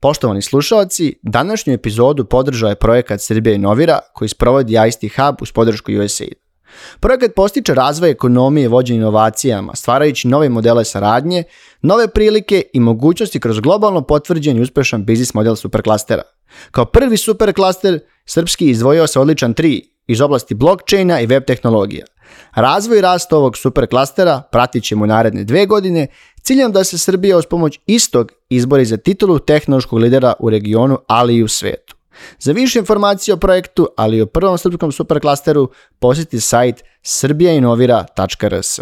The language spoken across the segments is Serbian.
Poštovani slušalci, današnju epizodu podržao je projekat Srbija Inovira koji sprovodi ICT Hub uz podršku USAID. Projekat postiče razvoj ekonomije i vođenje inovacijama, stvarajući nove modele saradnje, nove prilike i mogućnosti kroz globalno potvrđen i uspešan biznis model superklastera. Kao prvi superklaster, Srpski izdvojio se odličan 3 iz oblasti blockchaina i web tehnologija. Razvoj i rast ovog superklastera pratit ćemo naredne dve godine, ciljem da se Srbija uz pomoć istog izbori za titulu tehnološkog lidera u regionu, ali i u svetu. Za više informacije o projektu, ali i o prvom srpskom superklasteru, posjeti sajt srbijainovira.rs.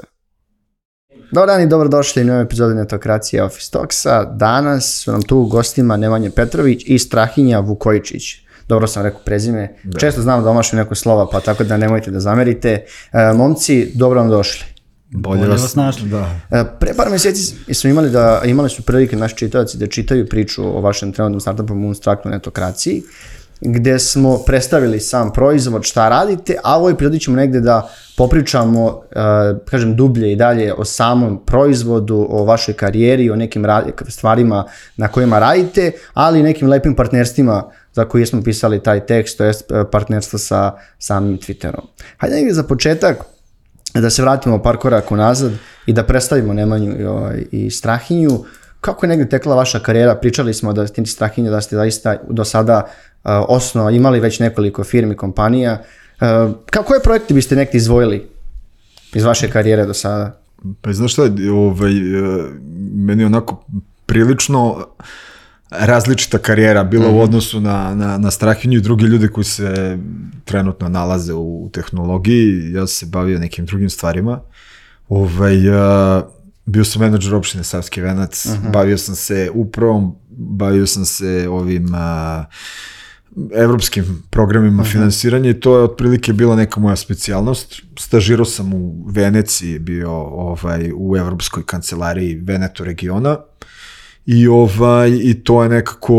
Dobar dan i dobrodošli u novoj epizodi Netokracije Office Talksa. Danas su nam tu gostima Nemanja Petrović i Strahinja Vukojičić. Dobro sam rekao prezime. Da. Često znam da omašim neko slova, pa tako da nemojte da zamerite. E, momci, dobro vam došli. Bolje, vas našli. Da. E, pre par meseci smo imali da imali su prilike naši čitavci da čitaju priču o vašem trenutnom startupu Moonstruck netokraciji gde smo predstavili sam proizvod, šta radite, a ovoj epizodi ćemo negde da popričamo, uh, kažem, dublje i dalje o samom proizvodu, o vašoj karijeri, o nekim stvarima na kojima radite, ali i nekim lepim partnerstvima za koje smo pisali taj tekst, to je partnerstvo sa samim Twitterom. Hajde negde za početak, da se vratimo par koraka unazad i da predstavimo Nemanju i, ovaj, i Strahinju. Kako je negde tekla vaša karijera? Pričali smo da ste Strahinja, da ste zaista do sada uh, osno imali već nekoliko firmi, kompanija. Uh, kako je projekti biste nekde izvojili iz vaše karijere do sada? Pa znaš šta, ovaj, meni onako prilično različita karijera bila mm -hmm. u mhm. odnosu na, na, na Strahinju i drugi ljude koji se trenutno nalaze u tehnologiji. Ja sam se bavio nekim drugim stvarima. Ovaj, uh, bio sam menadžer opštine Savski venac, mm -hmm. bavio sam se upravom, bavio sam se ovim uh, evropskim programima uh mhm. -huh. finansiranja i to je otprilike bila neka moja specijalnost. Stažirao sam u Veneciji, bio ovaj, u Evropskoj kancelariji Veneto regiona i, ovaj, i to je nekako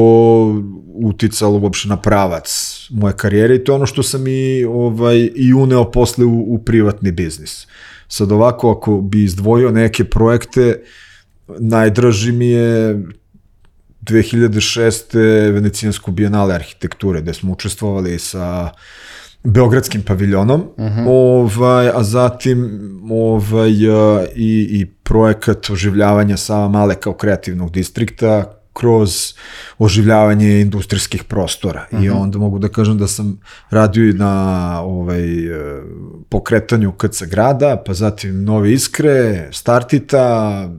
uticalo uopšte na pravac moje karijere i to je ono što sam i, ovaj, i uneo posle u, u privatni biznis. Sad ovako, ako bi izdvojio neke projekte, najdraži mi je 2006. Venecijansko bijenale arhitekture, gde smo učestvovali sa Beogradskim paviljonom, uh mhm. -huh. ovaj, a zatim ovaj, i, i projekat oživljavanja Sava Male kao kreativnog distrikta kroz oživljavanje industrijskih prostora. Uh -huh. I mhm. onda mogu da kažem da sam radio i na ovaj, pokretanju KC grada, pa zatim Nove Iskre, Startita,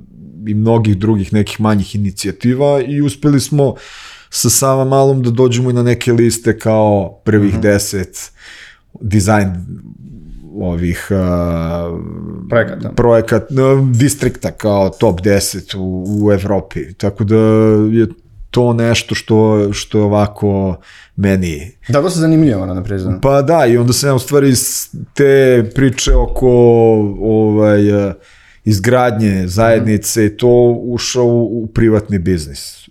i mnogih drugih nekih manjih inicijativa i uspeli smo sa Sava Malom da dođemo i na neke liste kao prvih mm -hmm. deset dizajn ovih uh, projekata, projekat, uh, distrikta kao top 10 u, u Evropi. Tako da je to nešto što, što je ovako meni... Da, to se zanimljivo, na prezident. Pa da, i onda ja u stvari te priče oko ovaj, izgradnje zajednice i to ušao u, u privatni biznis.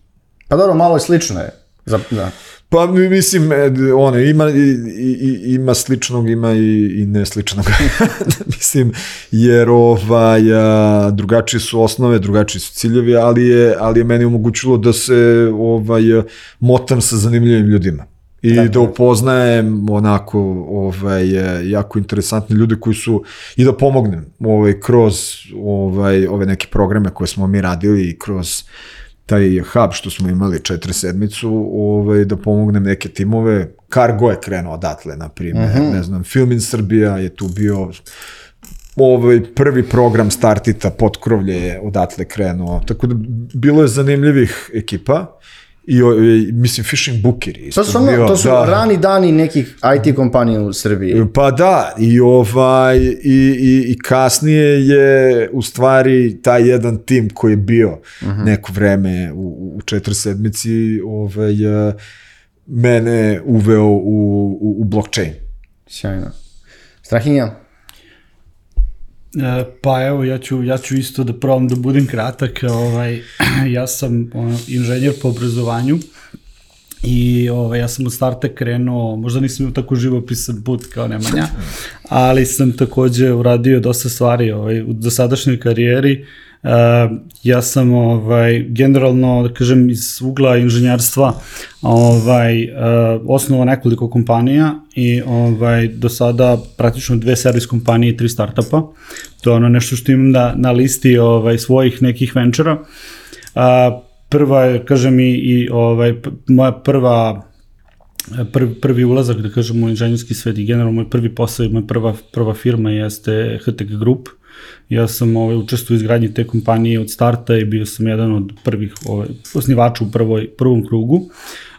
Pa dobro, malo je slično je. Za, da. Pa mislim, e, ono, ima, i, i, ima sličnog, ima i, i nesličnog. mislim, jer ovaj, a, drugačije su osnove, drugačiji su ciljevi, ali je, ali je meni omogućilo da se ovaj, motam sa zanimljivim ljudima i da, da upoznajem onako ovaj jako interesantne ljude koji su i da pomognem ovaj kroz ovaj ove neke programe koje smo mi radili i kroz taj hub što smo imali četiri sedmicu, ovaj, da pomognem neke timove. Cargo je krenuo odatle, na primjer, mhm. -huh. ne znam, Film in Srbija je tu bio, ovaj prvi program Startita, potkrovlje je odatle krenuo, tako da bilo je zanimljivih ekipa i, i mislim fishing bookeri. To su, bio, to su da. rani dani nekih IT kompanija u Srbiji. Pa da, i ovaj i, i, i kasnije je u stvari taj jedan tim koji je bio uh mhm. -huh. neko vreme u, u četiri sedmici ovaj, mene uveo u, u, u blockchain. Sjajno. Strahinja? E, pa evo, ja ću, ja ću isto da probam da budem kratak. Ovaj, ja sam ono, inženjer po obrazovanju i ovaj, ja sam od starta krenuo, možda nisam imao tako živopisan put kao Nemanja, ali sam takođe uradio dosta stvari ovaj, u dosadašnjoj karijeri. Uh, ja sam ovaj, generalno, da kažem, iz ugla inženjerstva ovaj, uh, osnovao nekoliko kompanija i ovaj, do sada praktično dve servis kompanije i tri startupa. To je ono nešto što imam na, na listi ovaj, svojih nekih venčera. Uh, prva je, kažem, i, i ovaj, moja prva prvi, prvi ulazak, da kažem, u inženjerski svet i generalno moj prvi posao i moja prva, prva firma jeste HTG Group. Ja sam ovaj, učestvo u izgradnji te kompanije od starta i bio sam jedan od prvih ovaj, osnivača u prvoj, prvom krugu.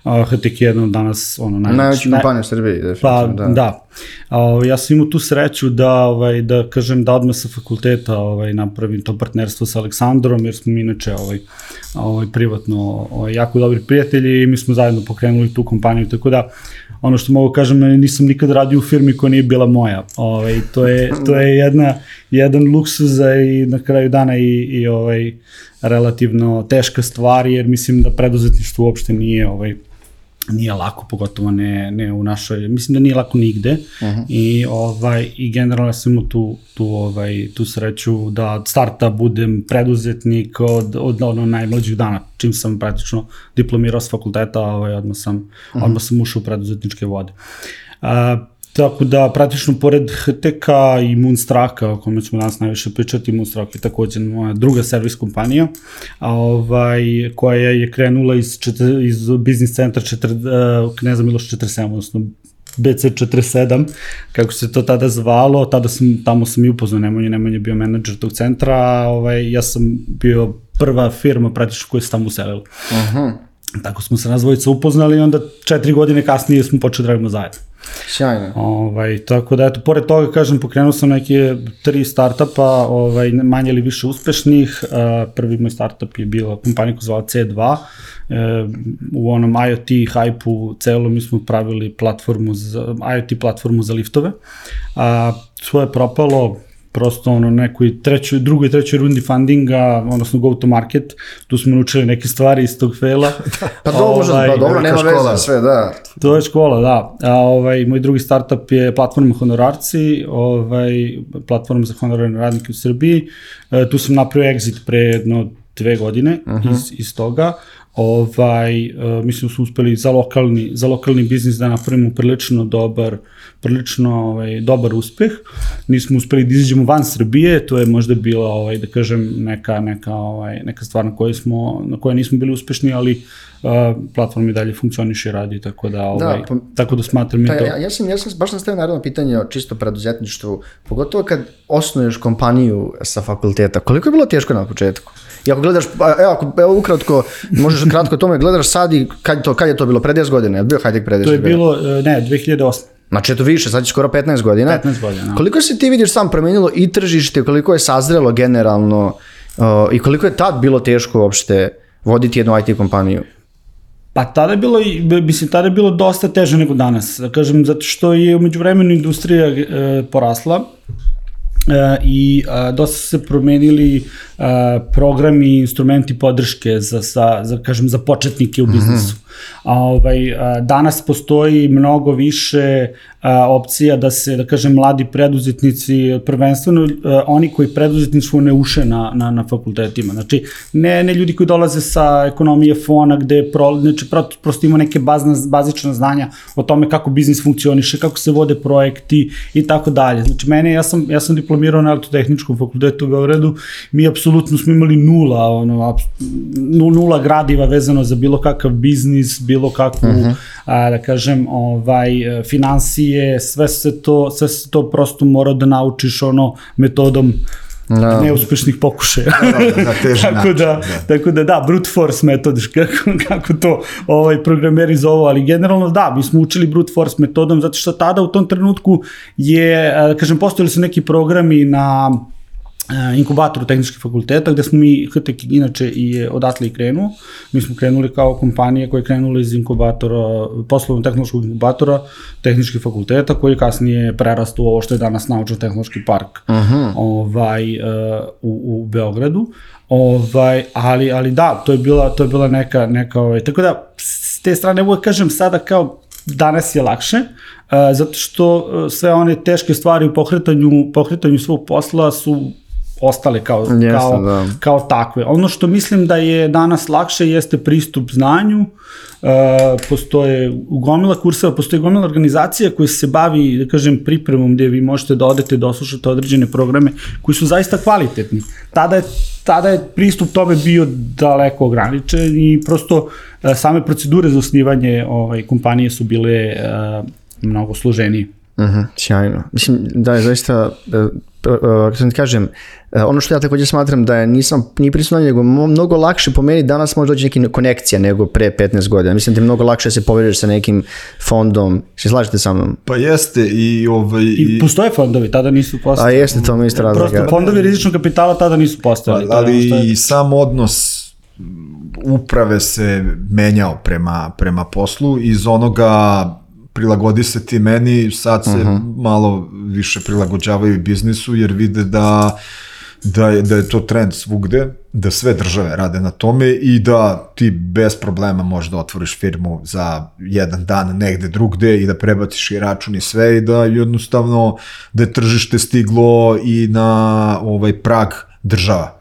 Uh, HTK je jedan od danas ono, najveći. Najveća kompanija u Srbiji, Pa, da. da. Uh, ja sam imao tu sreću da, ovaj, da kažem, da odmah sa fakulteta ovaj, napravim to partnerstvo sa Aleksandrom, jer smo inače ovaj, ovaj, privatno ovaj, jako dobri prijatelji i mi smo zajedno pokrenuli tu kompaniju, tako da ono što mogu kažem, nisam nikad radio u firmi koja nije bila moja. Ovaj, to, je, to je jedna, jedan luksuz i na kraju dana i, i ovaj, relativno teška stvar, jer mislim da preduzetništvo uopšte nije ovaj, nije lako, pogotovo ne, ne u našoj, mislim da nije lako nigde uh -huh. i ovaj i generalno sam imao tu tu ovaj tu sreću da od starta budem preduzetnik od od ono najmlađih dana čim sam praktično diplomirao s fakulteta, ovaj odmah sam uh -huh. odmah sam ušao u preduzetničke vode. Uh, Tako da, praktično, pored HTK i Moonstraka, o kome ćemo danas najviše pričati, Moonstrak je takođe moja druga servis kompanija, a, ovaj, koja je krenula iz, četir, iz biznis centra četir, uh, Kneza Miloš 47, odnosno BC47, kako se to tada zvalo, tada sam, tamo sam i upoznao Nemanja, Nemanja je bio menadžer tog centra, a ovaj, ja sam bio prva firma praktično koja se tamo uselila. Uh -huh. Tako smo se nas dvojica upoznali i onda četiri godine kasnije smo počeli da radimo zajedno. Sjajno. Ovaj, tako da, eto, pored toga, kažem, pokrenuo sam neke tri startupa, ovaj, manje ili više uspešnih. Uh, prvi moj startup je bila kompanija koja zvala C2. Uh, u onom IoT hype-u celo mi smo pravili platformu za, IoT platformu za liftove. A, uh, je propalo, prosto ono nekoj trećoj, drugoj, trećoj rundi fundinga, odnosno go to market, tu smo naučili neke stvari iz tog fela. pa dobro, ovaj, pa dobro, nema škola. veze, sve, da. To je škola, da. A ovaj, moj drugi startup je platforma Honorarci, ovaj, platforma za honorarne radnike u Srbiji. E, tu sam napravio exit pre jedno dve godine uh -huh. iz, iz toga ovaj, uh, mislim da su uspeli za lokalni, za lokalni biznis da napravimo prilično dobar, prilično ovaj, dobar uspeh. Nismo uspeli da izađemo van Srbije, to je možda bila, ovaj, da kažem, neka, neka, ovaj, neka stvar na kojoj, smo, na kojoj nismo bili uspešni, ali uh, platforma i dalje funkcioniše i radi, tako da, da ovaj, da, pa, tako da smatram pa, to. Ja, ja, sam, ja sam baš nastavio naravno pitanje o čisto preduzetništvu, pogotovo kad osnuješ kompaniju sa fakulteta, koliko je bilo teško na početku? I ako gledaš, evo, ako, evo ukratko, možeš kratko tome, gledaš sad i kad, to, kad je to bilo, pre 10 godina, je bio high-tech pre 10 To je bilo, e, ne, 2008. Znači, eto više, sad je skoro 15 godina. 15 godina. No. Koliko se ti vidiš sam promenilo i tržište, koliko je sazrelo generalno uh, i koliko je tad bilo teško uopšte voditi jednu IT kompaniju? Pa tada je bilo, mislim, tada je bilo dosta teže nego danas, da kažem, zato što je umeđu vremenu industrija e, porasla, i a, dosta se promenili a, programi i instrumenti podrške za, za, za, kažem, za početnike u mhm. biznisu. Mm -hmm. A, ovaj, danas postoji mnogo više opcija da se, da kažem, mladi preduzetnici, prvenstveno oni koji preduzetništvo ne uše na, na, na fakultetima. Znači, ne, ne ljudi koji dolaze sa ekonomije fona gde pro, znači, prosto ima neke bazne, bazične znanja o tome kako biznis funkcioniše, kako se vode projekti i tako dalje. Znači, mene, ja sam, ja sam diplomirao na elektrotehničkom fakultetu u Beogradu, mi apsolutno smo imali nula, ono, nula gradiva vezano za bilo kakav biznis, bilo kakvu, uh mhm. -huh. a, da kažem, ovaj, financije, sve se to, sve se to prosto mora da naučiš ono metodom no. Da. neuspešnih pokušaja. Da, da, da, tako, da, da. tako da da, brute force metod, kako, kako to ovaj, programeri zovu, ali generalno da, mi smo učili brute force metodom, zato što tada u tom trenutku je, da kažem, postojali su neki programi na inkubatoru tehničkih fakulteta, gde smo mi, HTEK inače i odatle i krenuo. Mi smo krenuli kao kompanija koja je krenula iz inkubatora, poslovno tehnološkog inkubatora tehničkih fakulteta, koji je kasnije prerastao u ovo što je danas naučno-tehnološki park uh -huh. ovaj, uh, u, u Beogradu. Ovaj, ali, ali da, to je bila, to je bila neka, neka ovaj, tako da, s te strane, uvek kažem sada kao danas je lakše, uh, zato što sve one teške stvari u pokretanju, pokretanju svog posla su ostale kao, Jeste, kao, da. kao takve. Ono što mislim da je danas lakše jeste pristup znanju, Uh, postoje gomila kurseva, postoje gomila organizacija koja se bavi, da kažem, pripremom gde vi možete da odete da oslušate određene programe koji su zaista kvalitetni. Tada je, tada je pristup tome bio daleko ograničen i prosto uh, same procedure za osnivanje ovaj, kompanije su bile uh, mnogo složenije. Mhm, sjajno. Mislim da je zaista, e, e, kako sam ti kažem, e, ono što ja takođe smatram da je nisam ni prisutno, nego mnogo lakše po meni danas može doći neki konekcija nego pre 15 godina. Mislim da je mnogo lakše da se povežeš sa nekim fondom. Se slažete sa mnom? Pa jeste i ovaj... I i- postoje fondovi, tada nisu A postali. jeste to mi isto razlika. Prosto fondovi rizičnog kapitala tada nisu je ono što je- ali i sam odnos uprave se menjao prema, prema poslu iz onoga prilagodi se ti meni, sad se malo više prilagođavaju biznisu jer vide da da je, da je to trend svugde, da sve države rade na tome i da ti bez problema možeš da otvoriš firmu za jedan dan negde drugde i da prebaciš i račun i sve i da jednostavno da je tržište stiglo i na ovaj prag država.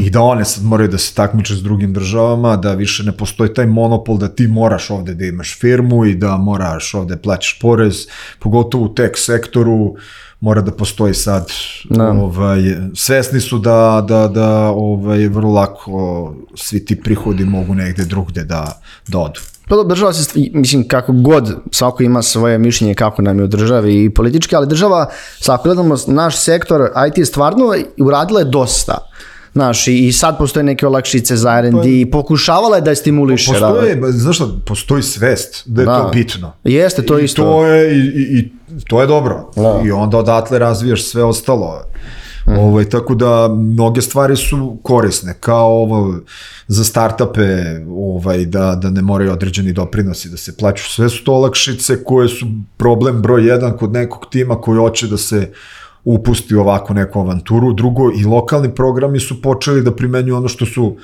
I da one sad moraju da se takmiče s drugim državama, da više ne postoji taj monopol da ti moraš ovde da imaš firmu i da moraš ovde plaćaš porez, pogotovo u tech sektoru mora da postoji sad Da. ovaj svesni su da da da ovaj vrlo lako svi ti prihodi mogu negde drugde da da odu. Pa dobro, država se, mislim, kako god, svako ima svoje mišljenje kako nam je u državi i politički, ali država, sa ako gledamo naš sektor, IT stvarno uradila je dosta. Znaš, i i sad postoje neke olakšice za R&D i pokušavala je da je stimuliše. Postoji, znaš šta, postoji svest da je Da. to bitno. Jeste, to I isto. To je, i, i, to je dobro. Da. I onda odatle razvijaš sve ostalo. Ovaj, tako da mnoge stvari su korisne, kao ovo za startupe, ovaj, da, da ne moraju određeni doprinosi da se plaću. Sve su to olakšice koje su problem broj jedan kod nekog tima koji hoće da se upusti ovako neku avanturu. Drugo, i lokalni programi su počeli da primenjuju ono što su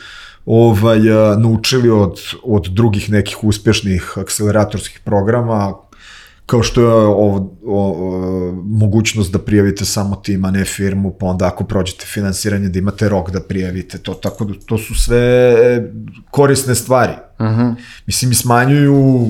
ovaj, a, naučili od, od drugih nekih uspešnih akceleratorskih programa, kao što je o, o, o, mogućnost da prijavite samo tim, a ne firmu, pa onda ako prođete finansiranje da imate rok da prijavite to, tako da to su sve korisne stvari. Uh -huh. Mislim, smanjuju,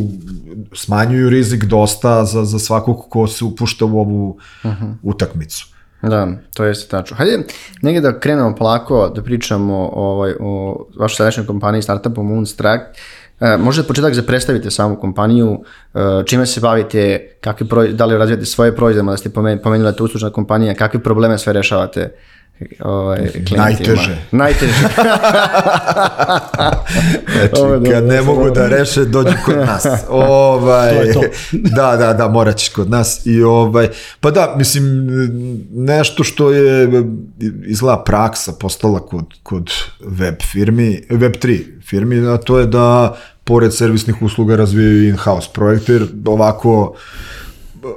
smanjuju rizik dosta za, za svakog ko se upušta u ovu uh -huh. utakmicu. Da, to jeste tačno. Hajde negdje da krenemo polako da pričamo ovaj, o vašoj sadašnjoj kompaniji startupu Moonstruck. E, možete početak da predstavite samu kompaniju, e, čime se bavite, kakvi proj, da li razvijate svoje proizvode, da ste pomen- pomenuli je to uslužna kompanija, kakve probleme sve rešavate ovaj, klijentima? Najteže. Najteže. Znači, Ovo kad ne mogu da reše, dođu kod nas. Ovaj, To je to. da, da, da, morat ćeš kod nas. I ovaj, pa da, mislim, nešto što je izgleda praksa postala kod, kod web firmi, web 3 firmi, a to je da pored servisnih usluga razvijaju in-house projekte, jer ovako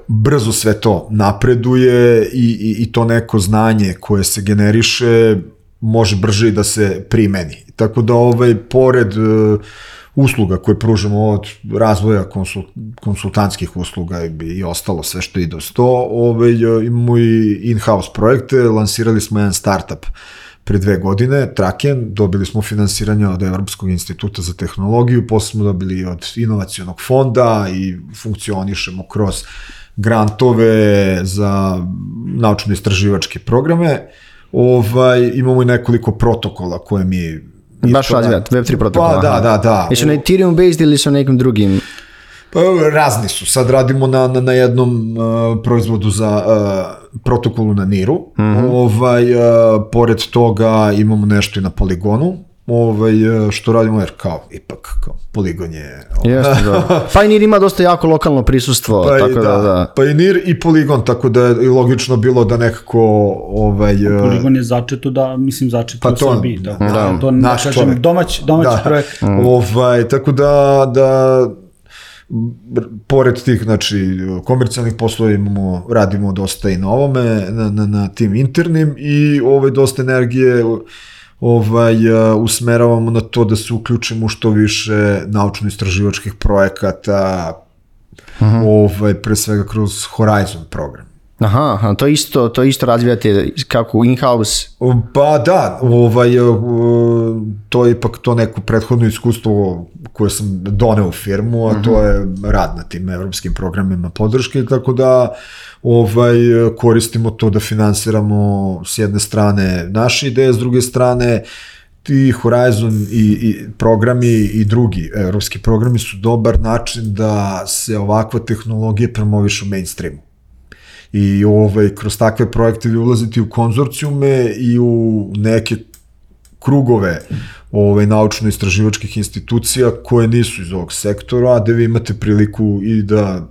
brzo sve to napreduje i, i, i to neko znanje koje se generiše može brže i da se primeni. Tako da ovaj, pored uh, usluga koje pružamo od razvoja konsul, konsultantskih usluga i, i ostalo sve što ide uz to, ovaj, imamo i in-house projekte, lansirali smo jedan startup pre dve godine, Traken, dobili smo finansiranje od Evropskog instituta za tehnologiju, posle smo dobili od inovacionog fonda i funkcionišemo kroz grantove za naučno-istraživačke programe. Ovaj, imamo i nekoliko protokola koje mi Baš razvijate, Web3 protokola. Pa da, da, da. Jesu na Ethereum based ili su na nekim drugim? Pa, razni su. Sad radimo na, na, na jednom uh, proizvodu za uh, protokolu na Niru. Mm -hmm. ovaj, uh, pored toga imamo nešto i na Poligonu. Ovaj, uh, što radimo jer kao, ipak, kao, Poligon je... ovaj, Jeste, da. Pioneer ima dosta jako lokalno prisustvo, Pa, tako i, da, da. Pa i Nir i Poligon, tako da je logično bilo da nekako ovaj, uh, Poligon je začeto da, mislim, začeto Pa u to- Srbiji. Da, da, da, to, naš kažem, čovek. domać, domać da, projekt. Ovaj, tako da, da pored tih znači komercijalnih poslova imamo radimo dosta i na ovome na, na, na tim internim i ovaj dosta energije ovaj a, usmeravamo na to da se uključimo u što više naučno istraživačkih projekata ovaj pre svega kroz Horizon program Aha, aha, to isto, to isto razvijate kako in-house. Pa da, ovaj, to je ipak to neko prethodno iskustvo koje sam doneo u firmu, a to je rad na tim evropskim programima podrške, tako da ovaj, koristimo to da finansiramo s jedne strane naše ideje, s druge strane ti Horizon i, i programi i drugi evropski programi su dobar način da se ovakva tehnologija promoviš u mainstreamu i ovaj, kroz takve projekte vi ulazite u konzorcijume i u neke krugove ovaj, naučno-istraživačkih institucija koje nisu iz ovog sektora, a da vi imate priliku i da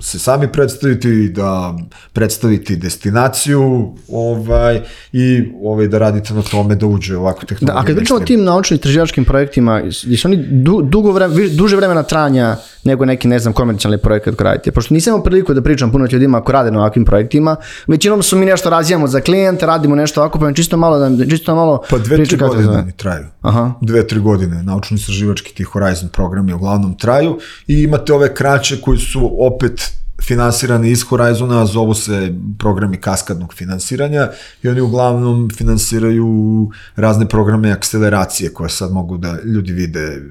se sami predstaviti da predstaviti destinaciju ovaj, i ovaj, da radite na tome da uđe ovakva Da, tehnologija. a kad pričamo o tim naučno-istraživačkim projektima, jesu oni du, dugo vreme, duže vremena trajanja nego neki, ne znam, komercijalni projekat koji radite? Pošto nisam imao priliku da pričam puno ljudima koji rade na ovakvim projektima, većinom su mi nešto razvijamo za klijente, radimo nešto ovako, pa mi čisto malo, da, čisto malo Pa dve, priča tri godine oni traju. Aha. Dve, tri godine naučno-istraživački ti Horizon programi uglavnom traju i imate ove kraće koji su opet finansirani iz Horizona, a zovu se programi kaskadnog finansiranja i oni uglavnom finansiraju razne programe akceleracije koje sad mogu da ljudi vide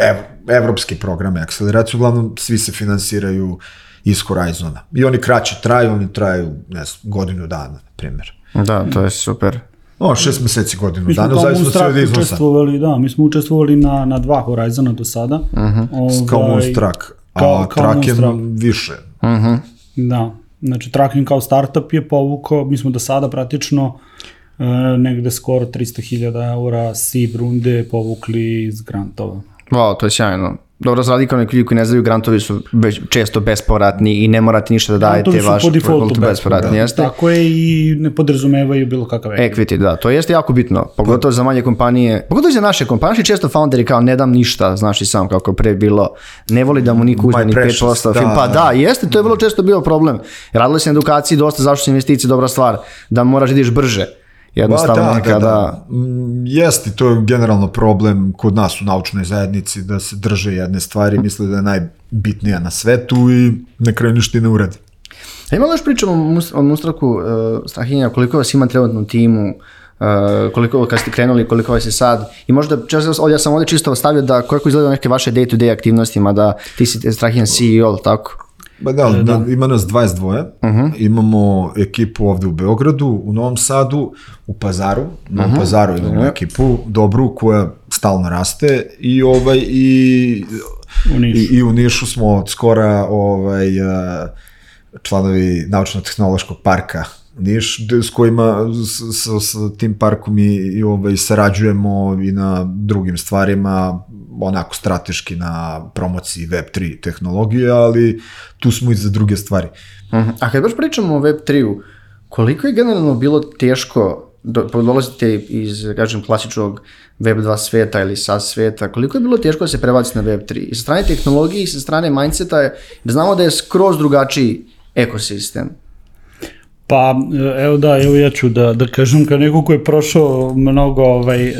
ev, evropske programe akceleracije, uglavnom svi se finansiraju iz Horizona. I oni kraće traju, oni traju, ne znam, godinu dana, na primjer. Da, to je super. O, šest meseci, godinu Mi dana, zavisno se od Straku iznosa. učestvovali, da, mi smo učestvovali na, na dva Horizona do sada. Uh -huh. kao Moonstruck, a kao- kao Track je Moonstruck. više. Da, znači Tracking kao startup je povukao, mi smo do sada praktično e, negde skoro 300.000 eura seed runde povukli iz grantova. Wow, to je sjajno. Dobro, za razliku nekih ljudi koji ne znaju, grantovi su već često bespovratni i ne morate ništa da dajete Grantovi su vaš po defaultu bespovratni, jeste? Tako je i ne podrazumevaju bilo kakav equity. Equity, da, to jeste jako bitno, pogotovo za manje kompanije, pogotovo za naše kompanije, naši često founderi kao ne dam ništa, znaš i sam kako pre bilo, ne voli da mu niko uzme ni precious, 5%, da, film, pa da. da, jeste, to je vrlo često bio problem. Radilo se na edukaciji dosta, zašto su investicije dobra stvar, da moraš da ideš brže, jednostavno Ba, da, nekada, da, da. Mm, Jeste, to je generalno problem kod nas u naučnoj zajednici da se drže jedne stvari, misle da je najbitnija na svetu i na kraju ništa i ne uradi. A imamo još pričamo o, Mus- o Mustraku, uh, Strahinja, koliko vas ima trenutno u timu, uh, koliko kad ste krenuli, koliko vas je sad i možda, često, ja sam ovdje čisto ostavio da kako izgledaju neke vaše day-to-day aktivnostima, da ti si Strahinjan CEO, tako? Ba da, da. ima nas 22, uh imamo ekipu ovde u Beogradu, u Novom Sadu, u Pazaru, u Novom Pazaru imamo ekipu dobru koja stalno raste i ovaj i U Nišu. I, i u Nišu smo od skora ovaj eh, članovi naučno-tehnološkog parka Niš, s kojima, s, s, s tim parkom i, i ovaj, sarađujemo i na drugim stvarima, onako strateški na promociji Web3 tehnologije, ali tu smo i za druge stvari. Mhm. A kad baš pričamo o Web3-u, koliko je generalno bilo teško do, dolazite iz, kažem, klasičnog Web2 sveta ili SaaS sveta, koliko je bilo teško da se prebaciti na Web3? I sa strane tehnologije i sa strane mindseta da znamo da je skroz drugačiji ekosistem. Pa, evo da, evo ja ću da, da kažem kao neko ko je prošao mnogo, ovaj, uh,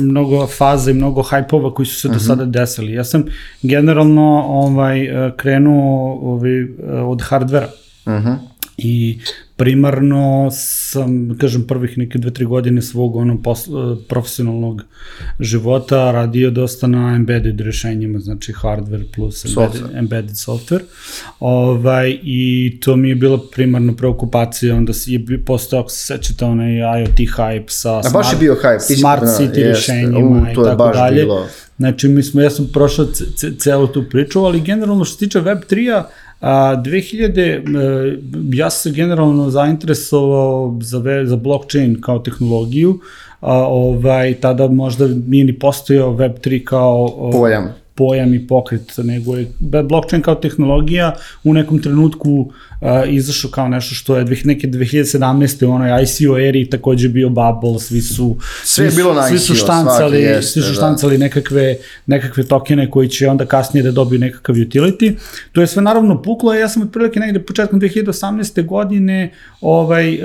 mnogo faza i mnogo hajpova koji su se do sada desili. Ja sam generalno ovaj, eh, krenuo ovaj, eh, od hardvera. I primarno sam, kažem, prvih neke dve, tri godine svog ono, posl, profesionalnog života radio dosta na embedded rešenjima, znači hardware plus embedded, Software. embedded software. Ovaj, I to mi je bila primarno preokupacija, onda je postao, ako se sećate, onaj IoT hype sa A baš je bio hype, smart da, city jeste. rešenjima U, i tako dalje. bilo. Znači, mi smo, ja sam prošao ce, ce, celu tu priču, ali generalno što se tiče Web3-a, a, 2000, e, ja sam se generalno zainteresovao za, za blockchain kao tehnologiju, a, ovaj, tada možda nije ni postojao Web3 kao Pojam. Pojam i pokret, nego je blockchain kao tehnologija u nekom trenutku uh, izašao kao nešto što je dvih- neke 2017. u onoj ICO eri takođe bio bubble, svi su Sve je svi bilo na svi su štancali, svaki jeste, svi su da. štancali nekakve, nekakve tokene koji će onda kasnije da dobiju nekakav utility. To je sve naravno puklo, ja sam otprilike negde početkom 2018. godine ovaj, uh,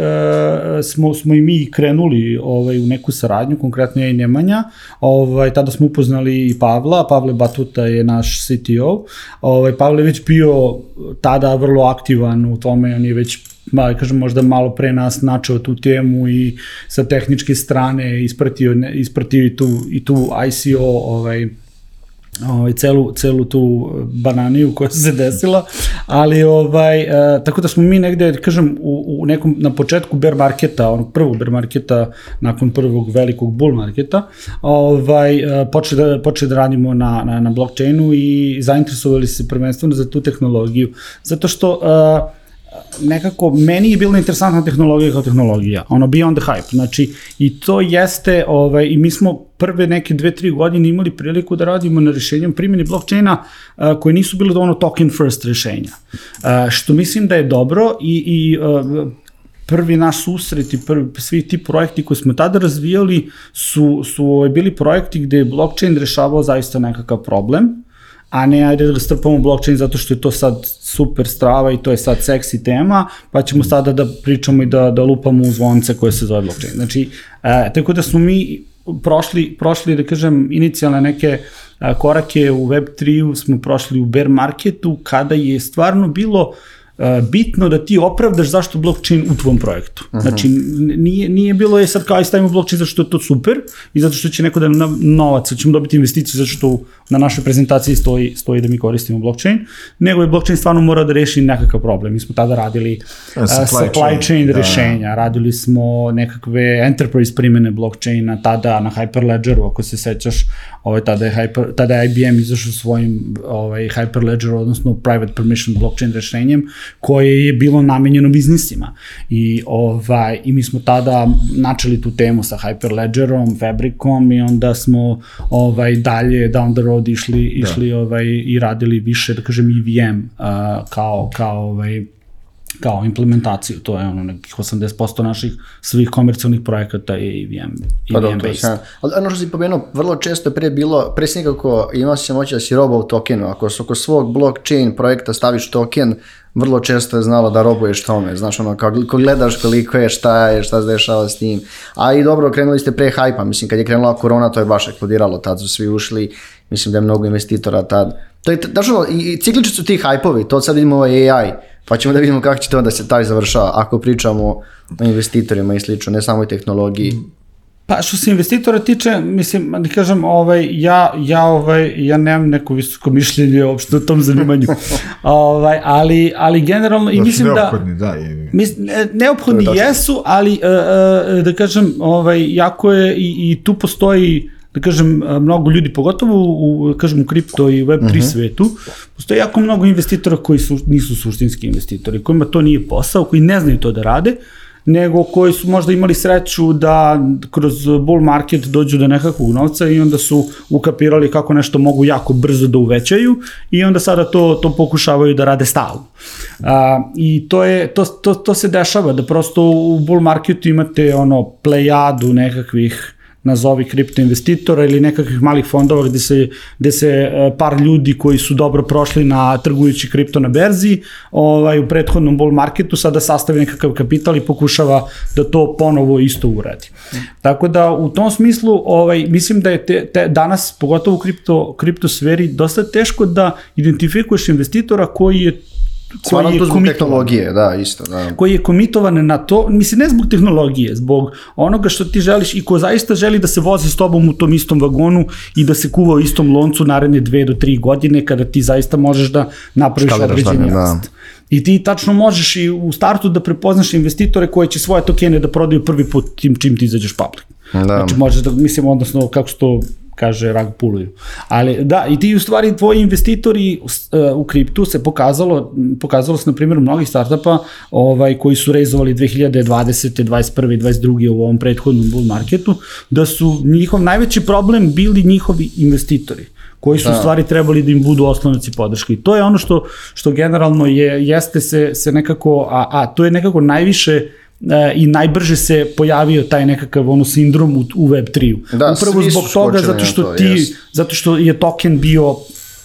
smo, smo i mi krenuli ovaj, u neku saradnju, konkretno ja i Nemanja. Ovaj, tada smo upoznali i Pavla, Pavle Batuta je naš CTO. Ovaj, Pavle već bio tada vrlo aktivan u tome, on je već ma, kažem, možda malo pre nas načeo tu temu i sa tehničke strane ispratio, ispratio i tu, i tu ICO ovaj, ovaj, celu, celu tu bananiju koja se desila, ali ovaj, e, tako da smo mi negde, kažem, u, u nekom, na početku bear marketa, onog prvog bear marketa, nakon prvog velikog bull marketa, ovaj, e, počeli, da, počeli da radimo na, na, na blockchainu i zainteresovali se prvenstveno za tu tehnologiju, zato što e, nekako, meni je bila interesantna tehnologija kao tehnologija, ono beyond the hype, znači i to jeste, ovaj, i mi smo prve neke dve, tri godine imali priliku da radimo na rešenjem primjeni blockchaina koje nisu bile ono token first rešenja, što mislim da je dobro i, i prvi naš susret i prvi, svi ti projekti koje smo tada razvijali su, su ovaj, bili projekti gde je blockchain rešavao zaista nekakav problem a ne ajde da strpamo blockchain zato što je to sad super strava i to je sad seksi tema, pa ćemo sada da pričamo i da, da lupamo u zvonce koje se zove blockchain. Znači, e, tako da smo mi prošli, prošli da kažem, inicijalne neke korake u Web3-u, smo prošli u bear marketu, kada je stvarno bilo uh, bitno da ti opravdaš zašto blockchain u tvom projektu. Uh -huh. Znači, nije, nije bilo je sad kao aj stavimo blockchain zato što je to super i zato što će neko da nam novac, da ćemo dobiti investiciju zato što na našoj prezentaciji stoji, stoji da mi koristimo blockchain, nego je blockchain stvarno mora da reši nekakav problem. Mi smo tada radili uh, supply, supply chain, chain da. rešenja, radili smo nekakve enterprise primene blockchaina tada na Hyperledgeru, ako se sećaš, ovaj, tada, je Hyper, tada je IBM izašao svojim ovaj, Hyperledger, odnosno private permission blockchain rešenjem, koje je bilo namenjeno biznisima. I, ovaj, I mi smo tada načeli tu temu sa Hyperledgerom, Fabricom i onda smo ovaj, dalje down the road išli, da. išli ovaj, i radili više, da kažem, EVM uh, kao, kao ovaj, kao implementaciju, to je ono nekih 80% naših svih komercijalnih projekata je EVM, pa EVM based. Ja. Ali ono što si pomenuo, vrlo često je pre bilo, pre si nekako imao se moći da si robao u tokenu, ako su oko svog blockchain projekta staviš token, vrlo često je znalo da robuješ tome, znaš ono, kao, kao gledaš koliko je, šta je, šta se dešava s tim, a i dobro, krenuli ste pre hajpa, mislim, kad je krenula korona, to je baš eksplodiralo, tad su svi ušli, mislim da je mnogo investitora tad, to je, znaš ono, i ciklični su ti hajpovi, to sad vidimo ovaj AI, pa ćemo da vidimo kako će to da se taj završava, ako pričamo o investitorima i slično, ne samo i tehnologiji. Pa što se investitora tiče, mislim, da kažem, ovaj, ja, ja, ovaj, ja nemam neko visoko mišljenje uopšte o tom zanimanju, ovaj, ali, ali generalno, i mislim da... Neophodni, da. I... Mis, neophodni jesu, ali, uh, uh, da kažem, ovaj, jako je, i, i tu postoji da kažem, mnogo ljudi, pogotovo u, kažem, u kripto i Web3 uh -huh. svetu, postoje jako mnogo investitora koji su, nisu suštinski investitori, kojima to nije posao, koji ne znaju to da rade, nego koji su možda imali sreću da kroz bull market dođu do nekakvog novca i onda su ukapirali kako nešto mogu jako brzo da uvećaju i onda sada to, to pokušavaju da rade stalno. A, I to, je, to, to, to se dešava, da prosto u bull marketu imate ono plejadu nekakvih nazovi kripto investitora ili nekakvih malih fondova gde se, gde se e, par ljudi koji su dobro prošli na trgujući kripto na berzi ovaj, u prethodnom bull marketu sada sastavi nekakav kapital i pokušava da to ponovo isto uradi. Tako da u tom smislu ovaj, mislim da je te, te, danas, pogotovo u kripto, kripto sferi, dosta teško da identifikuješ investitora koji je koji je zbog tehnologije, da, isto, da. Koji je komitovan na to, mislim, ne zbog tehnologije, zbog onoga što ti želiš i ko zaista želi da se vozi s tobom u tom istom vagonu i da se kuva u istom loncu naredne dve do tri godine kada ti zaista možeš da napraviš određeni da. rast. Da. I ti tačno možeš i u startu da prepoznaš investitore koji će svoje tokene da prodaju prvi put tim čim ti izađeš public. Da. Znači možeš da, mislim, odnosno kako što to kaže rag puluju. Ali da, i ti u stvari tvoji investitori uh, u kriptu se pokazalo, pokazalo se na primjer mnogih startupa ovaj, koji su rezovali 2020. 21. 22. u ovom prethodnom bull marketu, da su njihov najveći problem bili njihovi investitori koji su da. stvari trebali da im budu osnovnici podrške. I to je ono što, što generalno je, jeste se, se nekako, a, a to je nekako najviše uh, e, i najbrže se pojavio taj nekakav ono sindrom u, u Web3-u. Da, Upravo zbog toga zato što to, ti, yes. zato što je token bio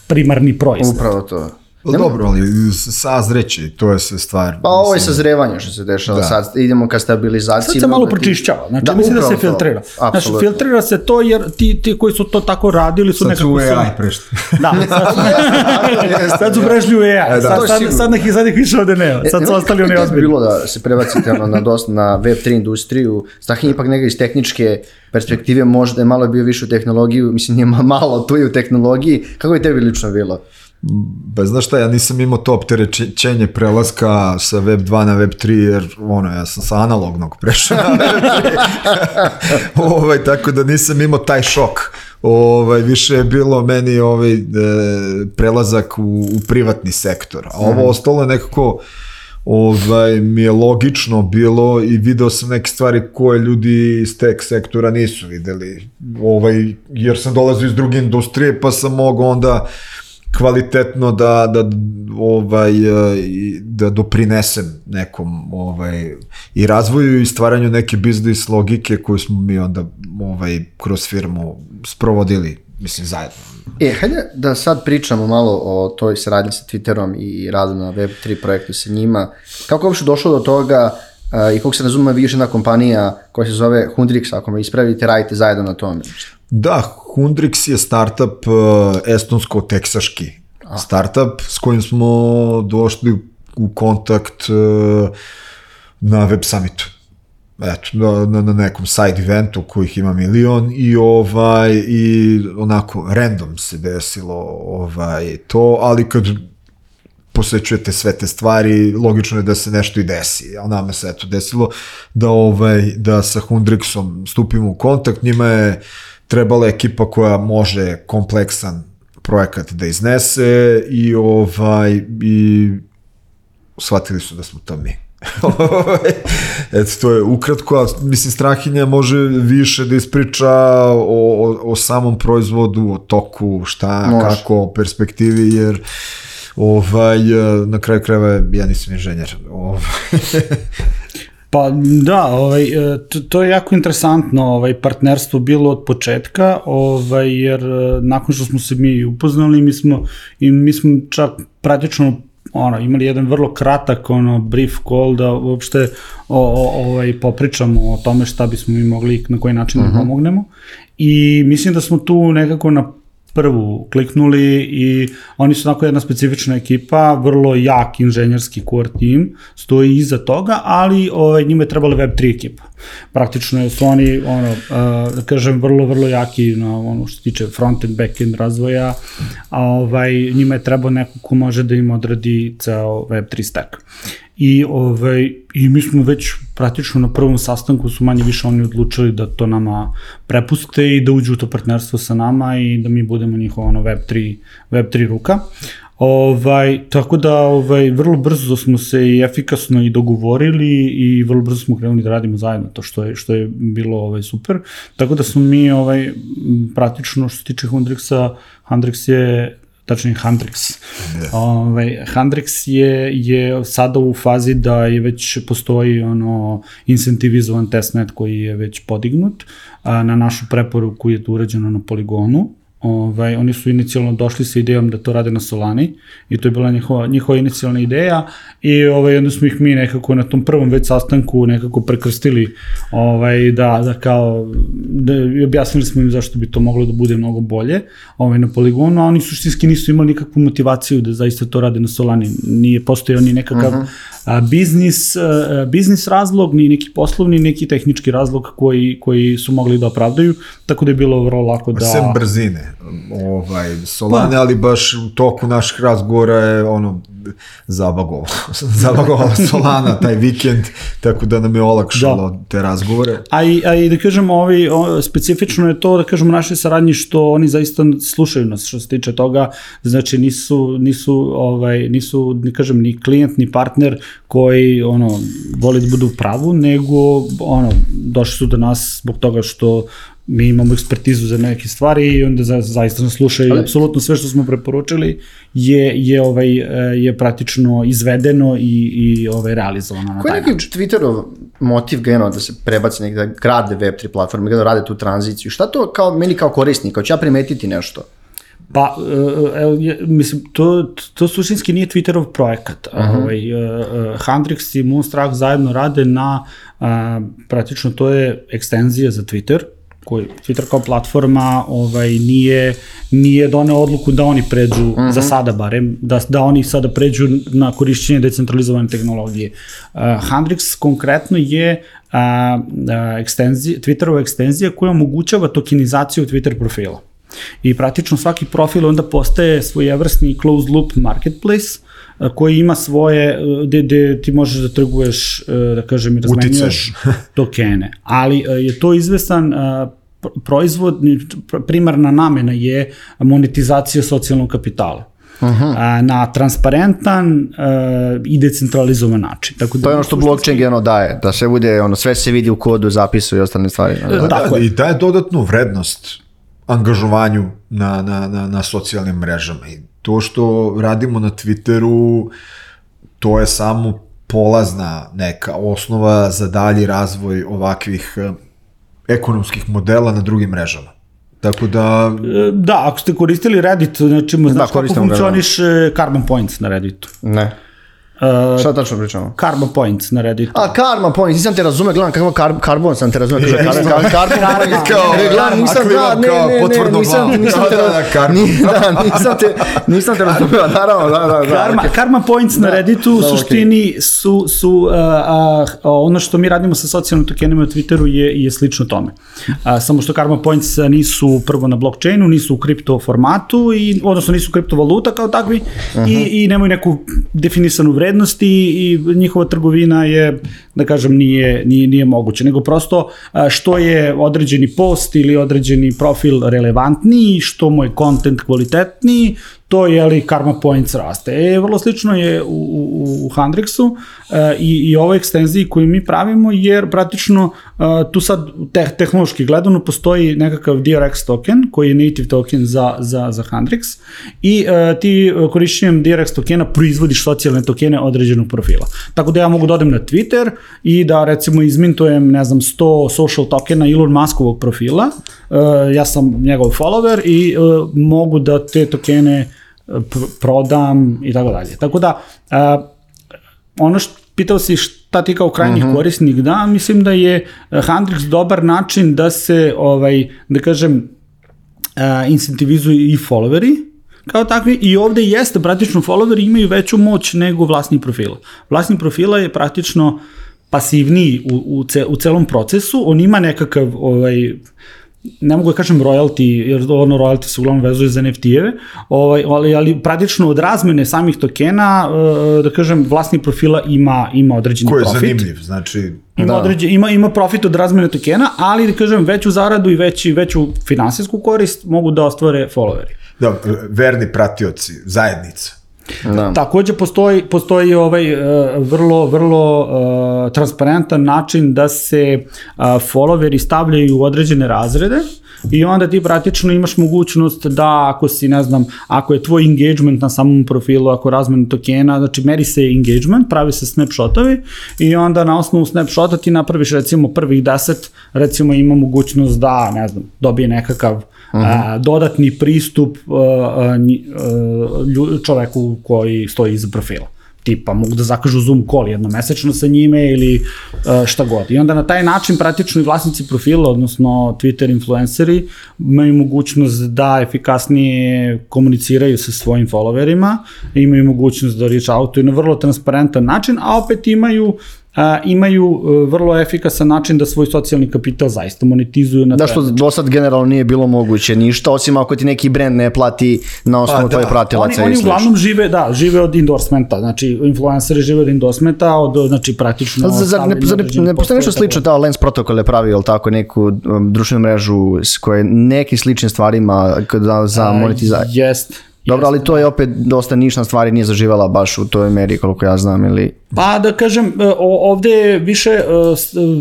primarni proizvod. Upravo to. Pa dobro, ali sazreći, to je sve stvar. Pa ovo je sazrevanje što se dešava Da. sad. Idemo ka stabilizaciji. Sad se malo ti- pročišćava, znači mislim da se upravo to. filtrira. Znači, filtrira se to jer ti, ti koji su to tako radili su Sad su nekako... u sam- AI prešli. Da, sad, sad su prešli u AI, E, da. sad, sad, sad nekih zadnjih više ovde nema, sad E, su ne, ostali kako oni je to ozbiljni. bilo da se prebacite ono, na, dosta, na Web3 industriju, Strahinje ipak neka iz tehničke perspektive možda je malo bio više u tehnologiju, mislim nije ma- malo tu i u tehnologiji, kako je tebi lično bilo? Ba, znaš šta, ja nisam imao to opterećenje prelaska sa Web 2 na Web 3, jer ono, ja sam sa analognog prešao na Web 3. ovaj, tako da nisam imao taj šok. Ovaj, više je bilo meni ovaj, e, prelazak u, u privatni sektor. A ovo ostalo je nekako ovaj, mi je logično bilo i video sam neke stvari koje ljudi iz tech sektora nisu videli. Ovaj, jer sam dolazio iz druge industrije pa sam mogao onda kvalitetno da, da ovaj e, da doprinesem nekom ovaj i razvoju i stvaranju neke biznis logike koju smo mi onda ovaj kroz firmu sprovodili mislim zajedno. E, hajde da sad pričamo malo o toj saradnji sa Twitterom i radu na Web3 projektu sa njima. Kako je uopšte došlo do toga uh, i kako se razume vi još jedna kompanija koja se zove Hundrix, ako me ispravite, radite zajedno na tome. Da, Hundrix je startup uh, estonsko-teksaški startup s kojim smo došli u kontakt uh, na Web Summitu. Eto, na, na nekom side eventu kojih ima milion i ovaj i onako random se desilo ovaj to, ali kad posećujete sve te stvari, logično je da se nešto i desi. A nama se eto desilo da ovaj da sa Hundrixom stupimo u kontakt, njima je trebala ekipa koja može kompleksan projekat da iznese i ovaj i shvatili su da smo to mi. Eto, to je ukratko, a mislim, Strahinja može više da ispriča o, o, o samom proizvodu, o toku, šta, Može. kako, o perspektivi, jer ovaj, na kraju krajeva ja nisam inženjer. Ovaj. Pa da, ovaj, e, to, to je jako interesantno, ovaj, partnerstvo bilo od početka, ovaj, jer e, nakon što smo se mi upoznali, mi smo, i mi smo čak praktično ono, imali jedan vrlo kratak ono, brief call da uopšte o, o, ovaj, popričamo o tome šta bismo mi mogli na koji način da pomognemo. I mislim da smo tu nekako na prvu kliknuli i oni su onako jedna specifična ekipa, vrlo jak inženjerski core team, stoji iza toga, ali ovaj, njima je trebala Web3 ekipa. Praktično su oni, ono, uh, da kažem, vrlo, vrlo jaki na ono što se tiče front-end, back-end razvoja, a ovaj, njima je trebao neko ko može da im odradi ceo Web3 stack. I, ovaj, I mi smo već praktično na prvom sastanku su manje više oni odlučili da to nama prepuste i da uđu u to partnerstvo sa nama i da mi budemo njihova ono Web3, Web3 ruka. Ovaj, tako da ovaj, vrlo brzo smo se i efikasno i dogovorili i vrlo brzo smo krenuli da radimo zajedno, to što je, što je bilo ovaj, super. Tako da smo mi ovaj, praktično što se tiče Hundrixa, Hundrix je tačnije Handrix. Ovaj, Handrix je, je sada u fazi da je već postoji ono incentivizovan testnet koji je već podignut a, na našu preporuku je to urađeno na poligonu Ovaj, oni su inicijalno došli sa idejom da to rade na Solani i to je bila njihova, njihova inicijalna ideja i ovaj, onda smo ih mi nekako na tom prvom već sastanku nekako prekrstili ovaj, da, da kao da, objasnili smo im zašto bi to moglo da bude mnogo bolje ovaj, na poligonu, a oni suštinski nisu imali nikakvu motivaciju da zaista to rade na Solani. Nije postojao ni nekakav uh -huh. A, biznis, a, biznis razlog, ni neki poslovni, neki tehnički razlog koji, koji su mogli da opravdaju, tako da je bilo vrlo lako da... Sem brzine, ovaj, Solane, ali baš u toku naših razgovora je ono, zabagovalo, zabagovala Solana taj vikend, tako da nam je olakšalo da. te razgovore. A i, a i da kažemo, ovi, o, specifično je to, da kažemo, naše saradnji što oni zaista slušaju nas što se tiče toga, znači nisu, nisu, ovaj, nisu, ni kažem, ni klijent, ni partner koji, ono, voli da budu u pravu, nego, ono, došli su do nas zbog toga što mi imamo ekspertizu za neke stvari i onda za, zaista nas slušaju Ali... apsolutno sve što smo preporučili je, je, ovaj, je praktično izvedeno i, i ovaj, realizovano na Koji taj je neki način. Twitterov motiv generalno da se prebaci negde, da grade Web3 platforme, da rade tu tranziciju? Šta to kao, meni kao korisnik, kao ću ja primetiti nešto? Pa, e, e, je- mislim, to, to suštinski nije Twitterov projekat. Uh -huh. ovaj, e, e, Handrix i Moonstruck zajedno rade na, a, praktično to je ekstenzija za Twitter, koji Twitter kao platforma ovaj nije nije doneo odluku da oni pređu uh -huh. za sada barem da da oni sada pređu na korišćenje decentralizovane tehnologije. Uh, Handrix konkretno je a, a, ekstenzija, Twitterova ekstenzija koja omogućava tokenizaciju Twitter profila. I praktično svaki profil onda postaje svojevrsni closed loop marketplace a, koji ima svoje, gde, gde ti možeš da trguješ, da kažem, i razmenjuješ tokene. Ali je to izvestan a, proizvod, primarna namena je monetizacija socijalnog kapitala. Uh -huh. na transparentan uh, i decentralizovan način. Tako da to je ono što blockchain generalno daje, da sve bude, ono, sve se vidi u kodu, zapisu i ostale stvari. Da, da, da, I daje dodatnu vrednost angažovanju na, na, na, na socijalnim mrežama. I to što radimo na Twitteru, to je samo polazna neka osnova za dalji razvoj ovakvih ekonomskih modela na drugim mrežama. Tako da... Da, ako ste koristili Reddit, znači, znaš da, kako funkcioniš da. Carbon Points na Redditu? Ne. Uh, Šta tačno pričamo? Karma Points na Redditu. A, Karma Points, nisam te razume, gledam kako kar, Carbon sam te razume, kaže kar, kar, Carbon Points, kao, gledam, nisam, da, ne, ne, ne, nisam, nisam te, da, nisam te, nisam te razumeo, naravno, da, da, da. Karma, Karma Points na Redditu u suštini su, su uh, uh, ono što mi radimo sa socijalnim tokenima na Twitteru je, je slično tome. Uh, samo što Karma Points nisu prvo na blockchainu, nisu u kripto formatu, i, odnosno nisu kriptovaluta kao takvi, uh -huh. i, i nemaju neku definisanu vrednost vrednosti i njihova trgovina je, da kažem, nije, nije, nije moguće, nego prosto što je određeni post ili određeni profil relevantniji, što mu je content kvalitetniji, to je ali karma points raste. E, vrlo slično je u, u, u Handrixu e, i, i ovoj ekstenziji koju mi pravimo, jer praktično e, tu sad te, tehnološki gledano postoji nekakav DRX token, koji je native token za, za, za Handrix i e, ti korišćenjem DRX tokena proizvodiš socijalne tokene određenog profila. Tako da ja mogu da odem na Twitter i da recimo izmintujem, ne znam, 100 social tokena Elon Muskovog profila, e, ja sam njegov follower i e, mogu da te tokene prodam i tako dalje. Tako da, uh, ono što pitao si šta ti kao krajnjih uh mhm. -huh. korisnik, da, mislim da je Handrix dobar način da se, ovaj, da kažem, uh, incentivizuju i followeri, kao takvi i ovde jeste praktično followeri imaju veću moć nego vlasni profila. Vlasni profila je praktično pasivniji u, u, ce, u celom procesu, on ima nekakav ovaj, ne mogu da kažem royalty, jer ono royalty se uglavnom vezuje za NFT-eve, ovaj, ali, ali praktično od razmene samih tokena, eh, da kažem, vlasnik profila ima, ima određeni profit. Ko je zanimljiv, znači... Ima, da. određen, ima, ima profit od razmene tokena, ali da kažem, veću zaradu i veći, veću finansijsku korist mogu da ostvare followeri. Da, verni pratioci, zajednica. Da. Takođe postoji postoji ovaj uh, vrlo vrlo uh, transparentan način da se uh, followeri stavljaju u određene razrede i onda ti praktično imaš mogućnost da ako si, ne znam, ako je tvoj engagement na samom profilu, ako razmenu tokena, znači meri se engagement, pravi se snapshotovi i onda na osnovu snapshota ti napraviš recimo prvih 10, recimo ima mogućnost da, ne znam, dobije nekakav uh -huh. a, dodatni pristup a, a, čoveku koji stoji iza profila tipa mogu da zakažu Zoom call jednomesečno sa njime ili uh, šta god. I onda na taj način praktično i vlasnici profila, odnosno Twitter influenceri, imaju mogućnost da efikasnije komuniciraju sa svojim followerima, imaju mogućnost da reach outuju na vrlo transparentan način, a opet imaju a, imaju uh, vrlo efikasan način da svoj socijalni kapital zaista monetizuju na Da što do sad generalno nije bilo moguće ništa, osim ako ti neki brend ne plati na osnovu pa, tvoje da. pratilaca oni, oni uglavnom žive, da, žive od endorsementa, znači influenceri žive od endorsementa, od, znači praktično... Zar, zar ne, zar ne, ne postoji nešto slično, da Lens Protocol je pravio, ili tako, neku um, društvenu mrežu s koje nekim sličnim stvarima za, za monetizaciju? Jest, Dobro, ali to je opet dosta nišna stvar i nije zaživala baš u toj meri koliko ja znam ili... Pa da kažem, e, ovde je više uh,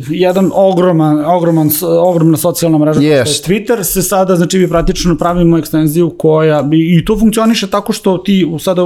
jedan ogroman, ogroman, ogromna socijalna mreža yes. Twitter se sada, znači mi praktično pravimo ekstenziju koja, i to funkcioniše tako što ti sada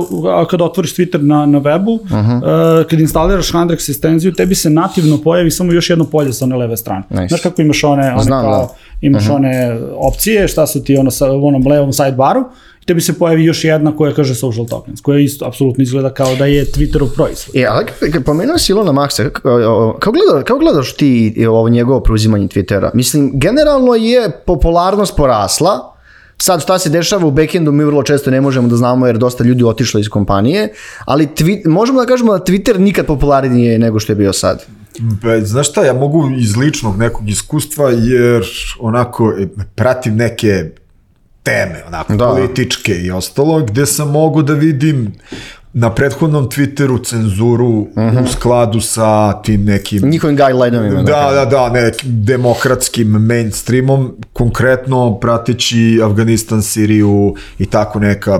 kada otvoriš Twitter na, na webu, uh -huh. uh, kad instaliraš Handrex ekstenziju, tebi se nativno pojavi samo još jedno polje sa one leve strane. Nice. Znaš kako imaš one, one Znam, kao, da imaš one opcije, šta su ti ono sa, onom levom sidebaru, i tebi se pojavi još jedna koja kaže social tokens, koja isto apsolutno izgleda kao da je Twitterov proizvod. E, ali pomenuo si Ilona Maxa, kako, gleda, kako gledaš ti ovo njegovo preuzimanje Twittera? Mislim, generalno je popularnost porasla, Sad šta se dešava u backendu mi vrlo često ne možemo da znamo jer dosta ljudi otišlo iz kompanije, ali twi, možemo da kažemo da Twitter nikad popularnije nego što je bio sad. Be, znaš šta, ja mogu iz ličnog nekog iskustva, jer onako e, pratim neke teme, onako, Da. da. političke i ostalo, gde sam mogu da vidim na prethodnom Twitteru cenzuru u skladu sa tim nekim Njihovim guideline-ovima. Da, da, da, ne, demokratskim mainstreamom, konkretno prateći Afganistan, Siriju i tako neka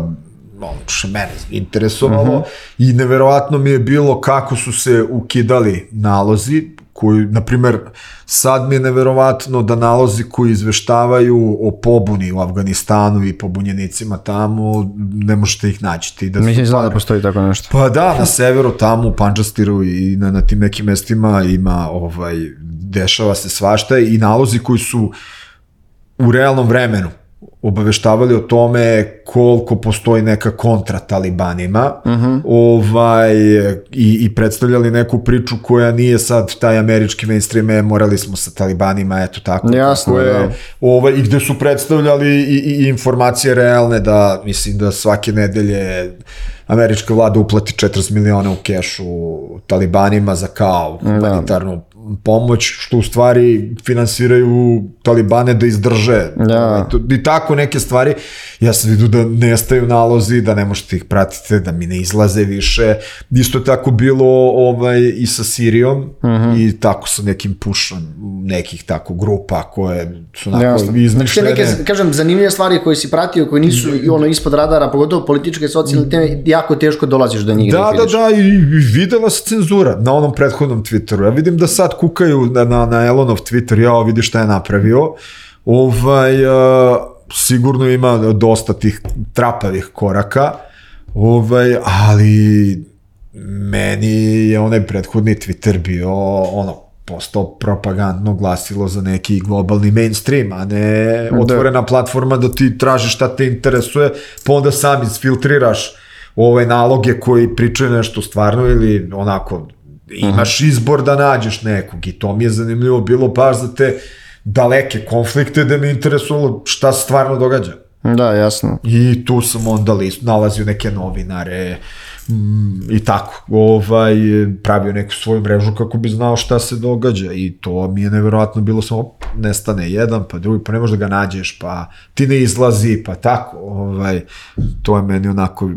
ono što mene interesovalo i neverovatno mi je bilo kako su se ukidali nalozi koji, na primer, sad mi je neverovatno da nalozi koji izveštavaju o pobuni u Afganistanu i pobunjenicima tamo, ne možete ih naći. Ti da Mislim znam da postoji tako nešto. pa da, na severu, tamo u Panđastiru i na, na tim nekim mestima ima, ovaj, dešava se svašta i nalozi koji su u realnom vremenu obaveštavali o tome koliko postoji neka kontra talibanima Mhm. ovaj, i, i predstavljali neku priču koja nije sad taj američki mainstream, e, morali smo sa talibanima, eto tako. Jasno, kako je, da. ovaj, i gde su predstavljali i, i, i informacije realne da, mislim da svake nedelje američka vlada uplati 40 miliona u kešu talibanima za kao humanitarnu pomoć, što u stvari finansiraju talibane da izdrže. Da. Ovaj, to- I tako neke stvari. Ja sam vidio da nestaju nalozi, da ne možete ih pratiti, da mi ne izlaze više. Isto je tako bilo ovaj, i sa Sirijom i tako sa nekim pušom nekih tako grupa koje su onako Jasno. Znači, te izmišljene. neke, kažem, zanimljive stvari koje si pratio, koje nisu i ono ispod radara, pogotovo političke, socijalne teme, jako teško dolaziš do njih. Da, da, vidiš. da, i, i videla se cenzura na onom prethodnom Twitteru. Ja vidim da sad kukaju na, na, na Elonov Twitter, ja vidi šta je napravio. Ovaj, uh, sigurno ima dosta tih trapavih koraka, ovaj, ali meni je onaj prethodni Twitter bio ono, postao propagandno glasilo za neki globalni mainstream, a ne otvorena platforma da ti tražiš šta te interesuje, pa onda sam isfiltriraš ove naloge koji pričaju nešto stvarno ili onako imaš izbor da nađeš nekog i to mi je zanimljivo bilo baš za te daleke konflikte da me interesovalo šta se stvarno događa. Da, jasno. I tu sam onda list, nalazio neke novinare mm, i tako. Ovaj, pravio neku svoju mrežu kako bi znao šta se događa i to mi je neverovatno bilo samo nestane jedan, pa drugi, pa ne možeš da ga nađeš, pa ti ne izlazi, pa tako. Ovaj, to je meni onako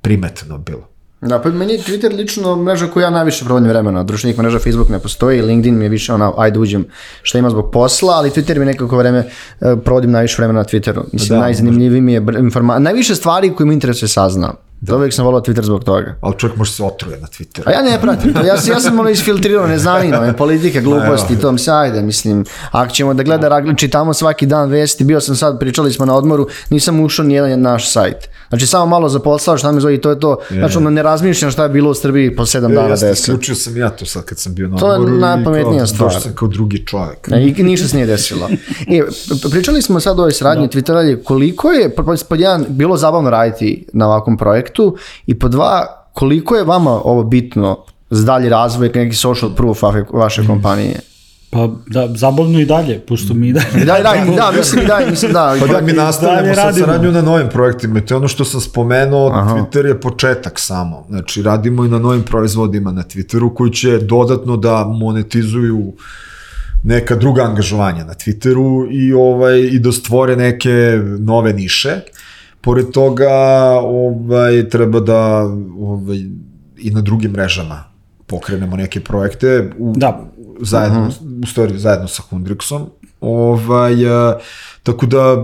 primetno bilo. Da, pa meni je Twitter lično mreža koju ja najviše provodim vremena. Društvenih mreža Facebook ne postoji, LinkedIn mi je više ona, ajde uđem šta ima zbog posla, ali Twitter mi nekako vreme e, provodim najviše vremena na Twitteru. Mislim, Da, najzanimljiviji mi je informa... najviše stvari koje mi interesuje saznam. Da. Uvijek sam volao Twitter zbog toga. Ali čovjek može se otruje na Twitteru. A ja ne pratim to, ja, ja sam ono isfiltrirao, ne zanima me, politika, gluposti, to mi se ajde, mislim, ako ćemo da gleda, ragli- čitamo svaki dan vesti, bio sam sad, pričali smo na odmoru, nisam ušao ni jedan naš sajt. Znači, samo malo za posao, šta me zove i to je to, znači, ono, ne razmišljam šta je bilo u Srbiji po sedam Ja, dana, ja sam isključio sam ja to sad kad sam bio na To je i najpametnija kao, stvar. došao sam kao drugi čovjek. Ne, I ništa se nije desilo. E, p- pričali smo sad o ovoj sradnji Twittera, koliko je, pod, pod jedan, bilo zabavno raditi na ovakvom projektu i po dva, koliko je vama ovo bitno za dalji razvoj, neki social proof vaše, vaše kompanije? Pa da, zabavno i dalje, pošto mi da... Da, da, da, mislim, da, mislim, da. Pa da mi nastavljamo dalje sa saradnju na novim projektima. I To je ono što sam spomenuo, Twitter je početak samo. Znači, radimo i na novim proizvodima na Twitteru koji će dodatno da monetizuju neka druga angažovanja na Twitteru i ovaj i da stvore neke nove niše. Pored toga, ovaj treba da ovaj i na drugim mrežama pokrenemo neke projekte u, Da. Zajedno, u stvari zajedno sa Hundrixom. Ovaj, a, tako da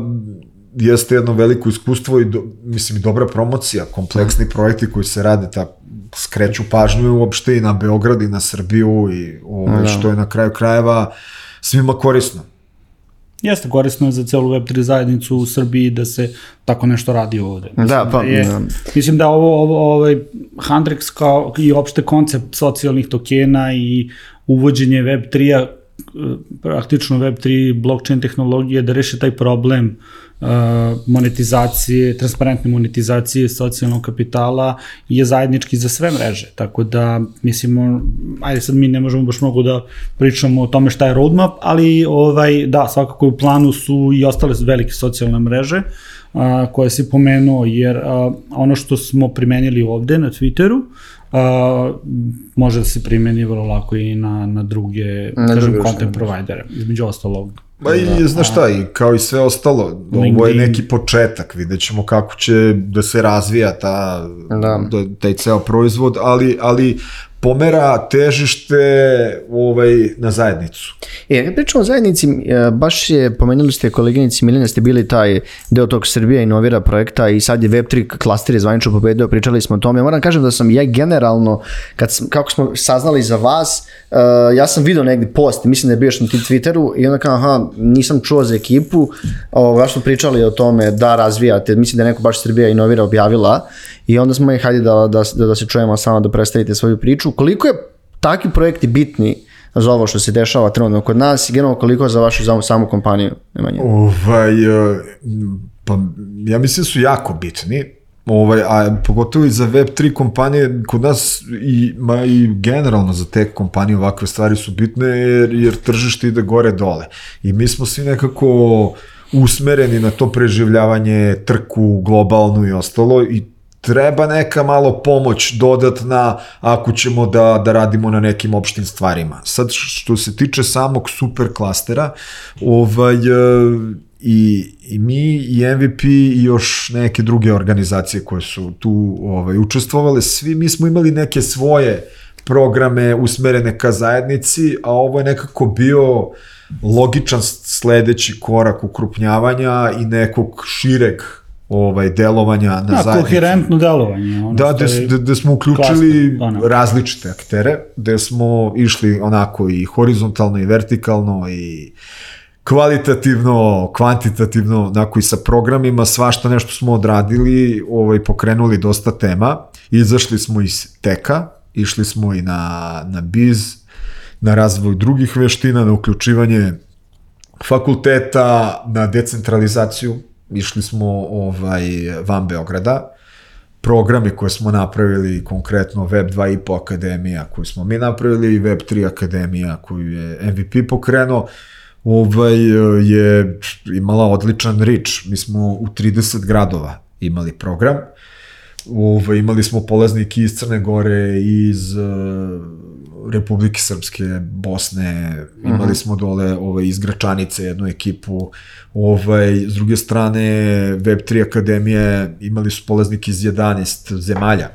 jeste jedno veliko iskustvo i do, mislim i dobra promocija, kompleksni projekti koji se rade tako skreću pažnju uopšte i na Beograd i na Srbiju i ovaj, što je na kraju krajeva svima korisno. Jeste korisno je za celu Web3 zajednicu u Srbiji da se tako nešto radi ovde. Mislim Da, pa, je, da. Mislim da ovo, ovo ovaj Handrix kao i opšte koncept socijalnih tokena i uvođenje Web3-a praktično Web3 blockchain tehnologije da reše taj problem uh, monetizacije, transparentne monetizacije socijalnog kapitala je zajednički za sve mreže. Tako da, mislimo, ajde sad mi ne možemo baš mnogo da pričamo o tome šta je roadmap, ali ovaj, da, svakako u planu su i ostale velike socijalne mreže uh, koje si pomenuo, jer uh, ono što smo primenili ovde na Twitteru, a, može da se primeni vrlo lako i na, na druge, na kažem, druge content providere, između ostalog. Ma i da, znaš šta, i kao i sve ostalo, ovo je neki početak, vidjet ćemo kako će da se razvija ta, da. da taj ceo proizvod, ali, ali pomera težište ovaj, na zajednicu. E, kad pričamo o zajednici, e, baš je, pomenuli ste koleginici Milina, ste bili taj deo tog Srbija inovira projekta i sad je Web3 klaster je zvanično pobedio, pričali smo o tome. Moram kažem da sam ja generalno, kad, sam, kako smo saznali za vas, uh, ja sam video negdje post, mislim da je bio još na Twitteru i onda kao, aha, nisam čuo za ekipu, ovo, baš smo pričali o tome da razvijate, mislim da je neko baš Srbija inovira objavila i onda smo i hajde da, da, da, da se čujemo samo da predstavite svoju priču. Koliko je takvi projekti bitni za ovo što se dešava trenutno kod nas i generalno koliko za vašu za samu kompaniju? Nemanje? Ovaj, e, pa ja mislim da su jako bitni. Ovaj, a pogotovo i za Web3 kompanije, kod nas i, ma i generalno za te kompanije ovakve stvari su bitne jer, jer tržište ide gore dole. I mi smo svi nekako usmereni na to preživljavanje, trku globalnu i ostalo i treba neka malo pomoć dodatna ako ćemo da, da radimo na nekim opštim stvarima. Sad što se tiče samog super klastera, ovaj, e, i, i mi i MVP i još neke druge organizacije koje su tu ovaj, učestvovale, svi mi smo imali neke svoje programe usmerene ka zajednici, a ovo je nekako bio logičan sledeći korak ukrupnjavanja i nekog šireg ovaj delovanja na da, zajednicu. koherentno delovanje. Ono da, gde, smo uključili klasno, različite aktere, gde smo išli onako i horizontalno i vertikalno i kvalitativno, kvantitativno, onako i sa programima, svašta nešto smo odradili, ovaj, pokrenuli dosta tema, izašli smo iz teka, išli smo i na, na biz, na razvoj drugih veština, na uključivanje fakulteta, na decentralizaciju, išli smo ovaj, van Beograda, programe koje smo napravili, konkretno Web 2.5 Akademija koju smo mi napravili i Web 3 Akademija koju je MVP pokrenuo, ovaj, je imala odličan rič. Mi smo u 30 gradova imali program. Ovaj, imali smo polaznike iz Crne Gore, iz uh, Republike Srpske, Bosne, imali uh mhm. -huh. smo dole ovaj, iz Gračanice jednu ekipu, ovaj, s druge strane Web3 Akademije imali su polaznike iz 11 zemalja,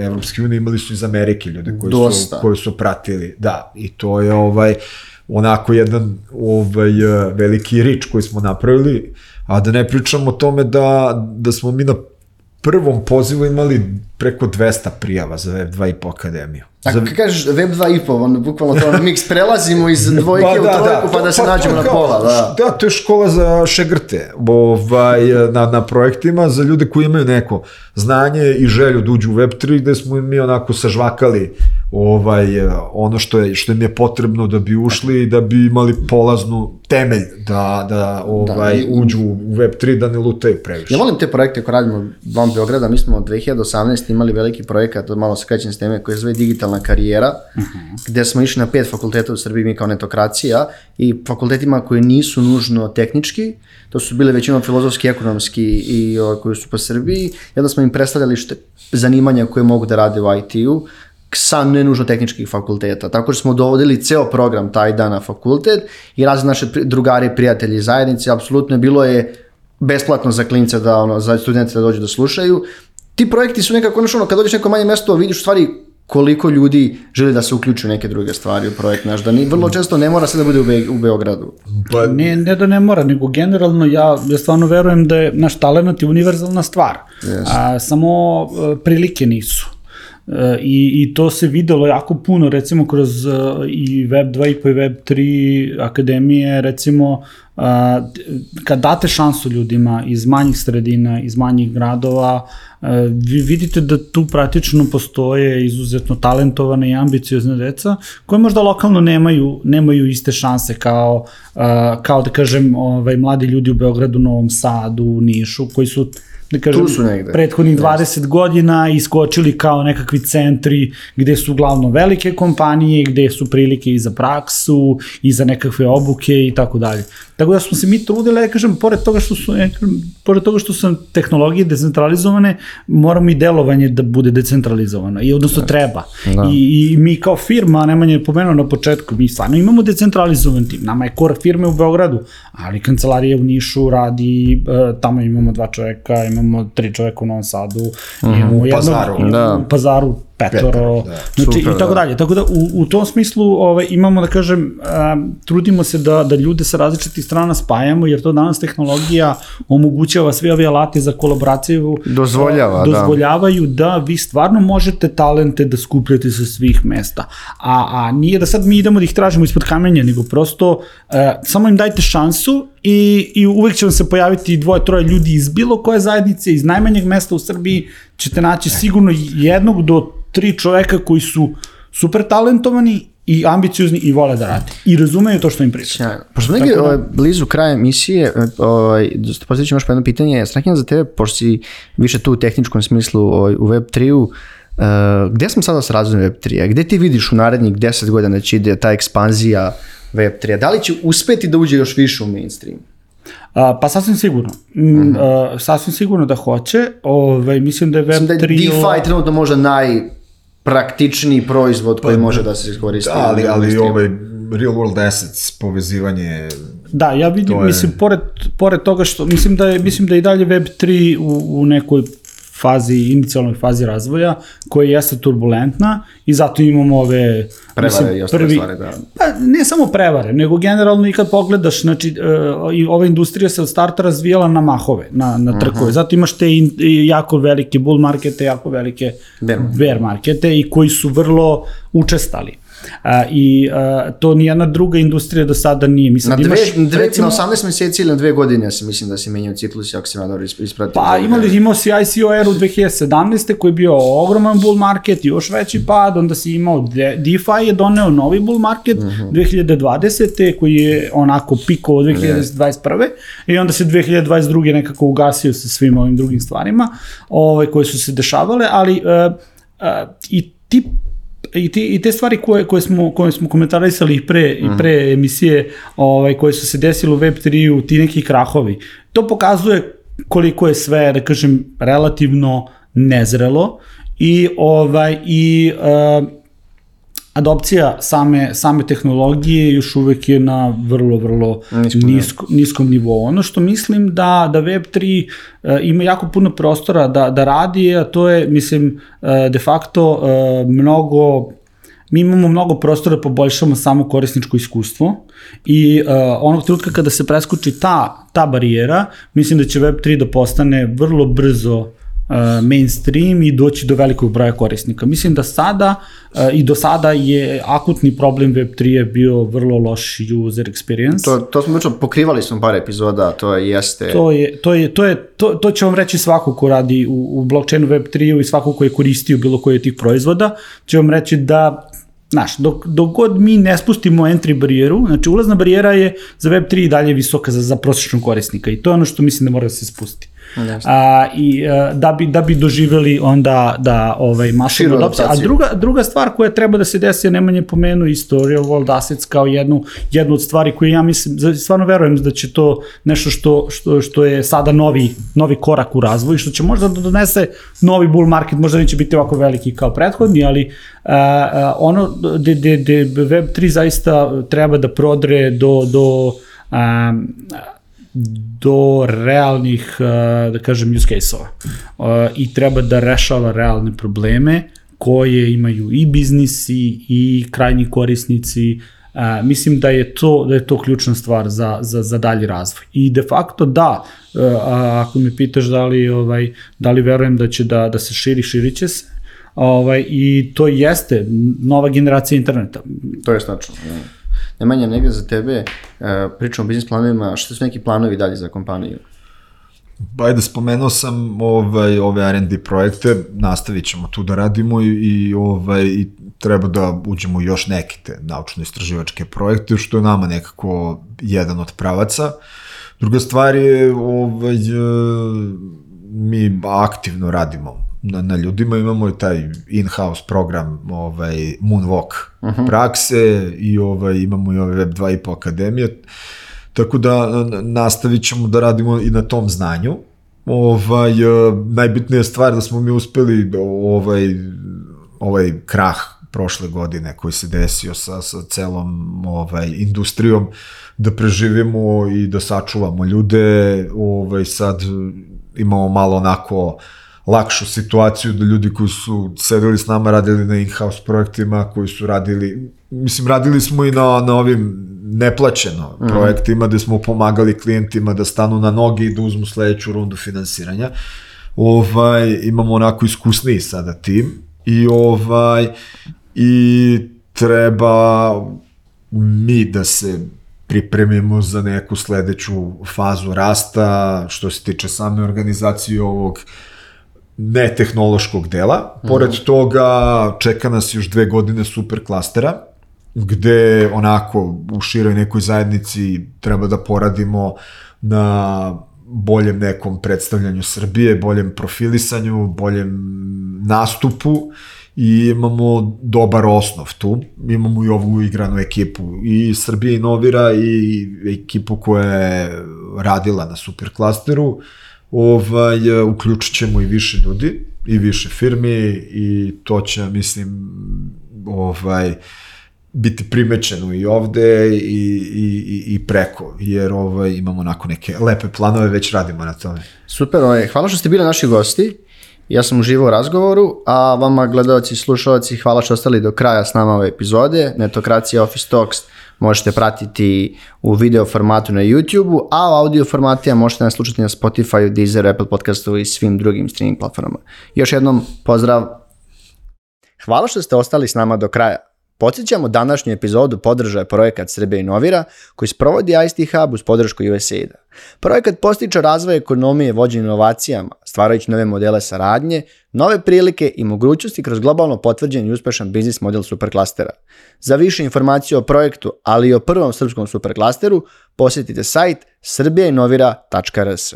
Evropske unije imali su iz Amerike ljude koji Dosta. su, koji su pratili, da, i to je ovaj, onako jedan ovaj, veliki rič koji smo napravili, a da ne pričamo o tome da, da smo mi na prvom pozivu imali preko 200 prijava za Web 2.5 akademiju. A za... kažeš Web 2.5, on bukvalno to mix prelazimo iz dvojke pa, da, u trojku da, pa da se pa, nađemo na pola. Da. da, to je škola za šegrte ovaj, na, na projektima za ljude koji imaju neko znanje i želju da uđu u Web3 gde smo mi onako sažvakali ovaj, ono što je, što im je potrebno da bi ušli i da bi imali polaznu temelj da, da, ovaj, da, uđu u Web3 da ne lutaju previše. Ja volim te projekte koje radimo van Beograda, mi smo 2018 imali veliki projekat, malo se krećem s teme, koji je zove digitalna karijera, uh mhm. -huh. gde smo išli na pet fakulteta u Srbiji, mi kao netokracija, i fakultetima koji nisu nužno tehnički, to su bile većinom filozofski, ekonomski i o, koji su po Srbiji, i onda smo im predstavljali što, zanimanja koje mogu da rade u IT-u, sa nenužno tehničkih fakulteta. Tako što smo dovodili ceo program taj dan na fakultet i razli naše drugari, prijatelji, zajednice, apsolutno bilo je besplatno za klince da ono, za studente da dođu da slušaju. Ti projekti su nekako, znaš, ono, kad dođeš neko manje mesto, vidiš u stvari koliko ljudi želi da se uključu neke druge stvari u projekt naš, da ni, vrlo često ne mora sve da bude u, Be u Beogradu. Pa... Ne, ne da ne mora, nego generalno ja, ja stvarno verujem da je naš talent je univerzalna stvar, yes. a samo uh, prilike nisu. I, I to se videlo jako puno, recimo kroz uh, i Web 2 i Web 3 akademije, recimo a, kad date šansu ljudima iz manjih sredina, iz manjih gradova, a, vi vidite da tu praktično postoje izuzetno talentovane i ambiciozne deca koje možda lokalno nemaju, nemaju iste šanse kao, kao da kažem ovaj, mladi ljudi u Beogradu, Novom Sadu, Nišu, koji su da kažem, prethodnih 20 godina iskočili kao nekakvi centri gde su uglavnom velike kompanije, gde su prilike i za praksu, i za nekakve obuke i tako dalje. Tako da smo se mi trudili, ja kažem, pored toga što su, ja kažem, pored toga što su tehnologije decentralizovane, moramo i delovanje da bude decentralizovano, i odnosno treba. Da. I, I mi kao firma, Nemanja je pomenuo na početku, mi stvarno imamo decentralizovan tim, nama je core firme u Beogradu, ali kancelarija u Nišu radi, e, tamo imamo dva čoveka, imamo tri čoveka u Novom Sadu, imamo U jednog, Pazaru. Da. u Pazaru petoro, da. znači Super, i tako da. dalje. Tako da u, u tom smislu ovaj, imamo da kažem, um, trudimo se da, da ljude sa različitih strana spajamo, jer to danas tehnologija omogućava sve ove alati za kolaboraciju Dozvoljava, da. dozvoljavaju da. vi stvarno možete talente da skupljate sa svih mesta. A, a nije da sad mi idemo da ih tražimo ispod kamenja, nego prosto uh, samo im dajte šansu i, i uvek će vam se pojaviti dvoje, troje ljudi iz bilo koje zajednice, iz najmanjeg mesta u Srbiji, ćete naći sigurno jednog do tri čoveka koji su super talentovani i ambiciozni i vole da rade. I razumeju to što im pričam. Sjajno. Pošto negdje da- ovaj, blizu kraja emisije, ovaj, da postavit ću još jedno pitanje, Strahinja za tebe, pošto si više tu u tehničkom smislu ovaj, u Web3-u, uh, gde smo sada sa razvojem Web3-a? Gde ti vidiš u narednih 10 godina da će ide ta ekspanzija Web3-a? Da li će uspeti da uđe još više u mainstream? A, pa sasvim sigurno. Mm, a, sasvim sigurno da hoće. Ovaj, mislim da je Mislim da je Web3... DeFi trenutno možda najpraktičniji proizvod koji može da se iskoristi. Da, ali, ali ovaj real world assets, povezivanje Da, ja vidim, je- mislim, pored, pored toga što, mislim da je, mislim da je i dalje Web3 u, u nekoj fazi, inicijalnoj fazi razvoja, koja jeste turbulentna i zato imamo ove... Prevare i ostale stvari, da. Pa ne samo prevare, nego generalno i kad pogledaš, znači, uh, ova industrija se od starta razvijala na mahove, na, na trkove. Zato imaš te in, jako velike bull markete, jako velike Bear bear markete i koji su vrlo učestali. A, I a, to nijedna druga industrija do sada nije. Mislim, Na dve, imaš, dve, recimo, na 18 meseci ili na dve godine se mislim da se menjaju ciklus, ako se ja dobro isp- ispratio. Pa imali, imao si ICO eru 2017. koji je bio ogroman bull market, još veći pad, onda si imao De- DeFi je doneo novi bull market Mhm. 2020. koji je onako pikao od 2021. I onda se 2022. nekako ugasio sa svim ovim drugim stvarima ovaj, koje su se dešavale, ali uh, uh, i ti i, ti, i te stvari koje, koje, smo, koje smo komentarisali i pre, i pre emisije ovaj, koje su se desile u Web3-u, ti neki krahovi, to pokazuje koliko je sve, da kažem, relativno nezrelo i ovaj i uh, adopcija same, same tehnologije još uvek je na vrlo, vrlo Niskom nisko, niskom nivou. Ono što mislim da, da Web3 uh, ima jako puno prostora da, da radi, a to je, mislim, uh, de facto uh, mnogo mi imamo mnogo prostora da poboljšamo samo korisničko iskustvo i uh, onog trenutka kada se preskoči ta, ta barijera, mislim da će Web3 da postane vrlo brzo uh, mainstream i doći do velikog broja korisnika. Mislim da sada uh, i do sada je akutni problem Web3 je bio vrlo loš user experience. To, to smo učili, pokrivali smo par epizoda, to je, jeste... To je, to je, to je, to, to će vam reći svako ko radi u, u blockchainu Web3 i svako ko je koristio bilo koje od tih proizvoda, će vam reći da Znaš, dok, dok god mi ne spustimo entry barijeru, znači ulazna barijera je za Web3 i dalje visoka za, za prosječnog korisnika i to je ono što mislim da mora da se spusti. A, i a, da bi da bi doživeli onda da ovaj Širu masovnu adopciju. A druga druga stvar koja treba da se desi, ja Nemanje pomenu isto real world assets kao jednu jednu od stvari koju ja mislim za- stvarno verujem da će to nešto što što što je sada novi novi korak u razvoju što će možda da donese novi bull market, možda neće biti ovako veliki kao prethodni, ali a, a, ono gde gde gde web3 zaista treba da prodre do do a, do realnih, uh, da kažem, use case-ova. Uh, I treba da rešava realne probleme koje imaju i biznisi i krajnji korisnici. Uh, mislim da je to da je to ključna stvar za, za, za dalji razvoj. I de facto da, ako me pitaš da li, ovaj, da li verujem da će da, da se širi, širit će se. Ovaj, I to jeste nova generacija interneta. To je tačno. Ja. Nemanja, negde za tebe, e, pričamo o biznis planovima, što su neki planovi dalje za kompaniju? Pa ajde, spomenuo sam ovaj, ove R&D projekte, nastavit ćemo tu da radimo i, i, ovaj, i treba da uđemo još neke te naučno-istraživačke projekte, što je nama nekako jedan od pravaca. Druga stvar je, ovaj, e, mi aktivno radimo na, na ljudima, imamo i taj in-house program ovaj, Moonwalk uh -huh. prakse i ovaj, imamo i ove Web 2.5 akademije, tako da nastavit ćemo da radimo i na tom znanju. Ovaj, e, najbitnija stvar da smo mi uspeli ovaj, ovaj krah prošle godine koji se desio sa, sa celom ovaj, industrijom, da preživimo i da sačuvamo ljude, ovaj, sad imamo malo onako lakšu situaciju da ljudi koji su sedeli s nama radili na in-house projektima, koji su radili, mislim radili smo i na, na ovim neplaćeno mm. projektima gde smo pomagali klijentima da stanu na noge i da uzmu sledeću rundu finansiranja. Ovaj, imamo onako iskusniji sada tim i ovaj i treba mi da se pripremimo za neku sledeću fazu rasta što se tiče same organizacije ovog netehnološkog dela. Pored mm. toga čeka nas još dve godine super klastera, gde onako u široj nekoj zajednici treba da poradimo na boljem nekom predstavljanju Srbije, boljem profilisanju, boljem nastupu i imamo dobar osnov tu. Imamo i ovu igranu ekipu i Srbije inovira i ekipu koja je radila na superklasteru. Ovaj, uključit ćemo i više ljudi i više firmi i to će, mislim, ovaj, biti primećeno i ovde i, i, i preko, jer ovaj, imamo onako neke lepe planove, već radimo na tome. Super, ovaj, hvala što ste bili naši gosti. Ja sam uživao u razgovoru, a vama gledalci i slušalci hvala što ostali do kraja s nama ove epizode. Netokracija Office Talks možete pratiti u video formatu na YouTube-u, a u audio formatija možete nas slušati na Spotify, Deezer, Apple podcastu i svim drugim streaming platformama. Još jednom pozdrav. Hvala što ste ostali s nama do kraja. Podsjećamo današnju epizodu podržaje projekat Srbija inovira koji sprovodi ICT Hub uz podršku USAID-a. Projekat postiče razvoj ekonomije vođenje inovacijama, stvarajući nove modele saradnje, nove prilike i mogućnosti kroz globalno potvrđen i uspešan biznis model superklastera. Za više informacije o projektu, ali i o prvom srpskom superklasteru, posjetite sajt srbijainovira.rs.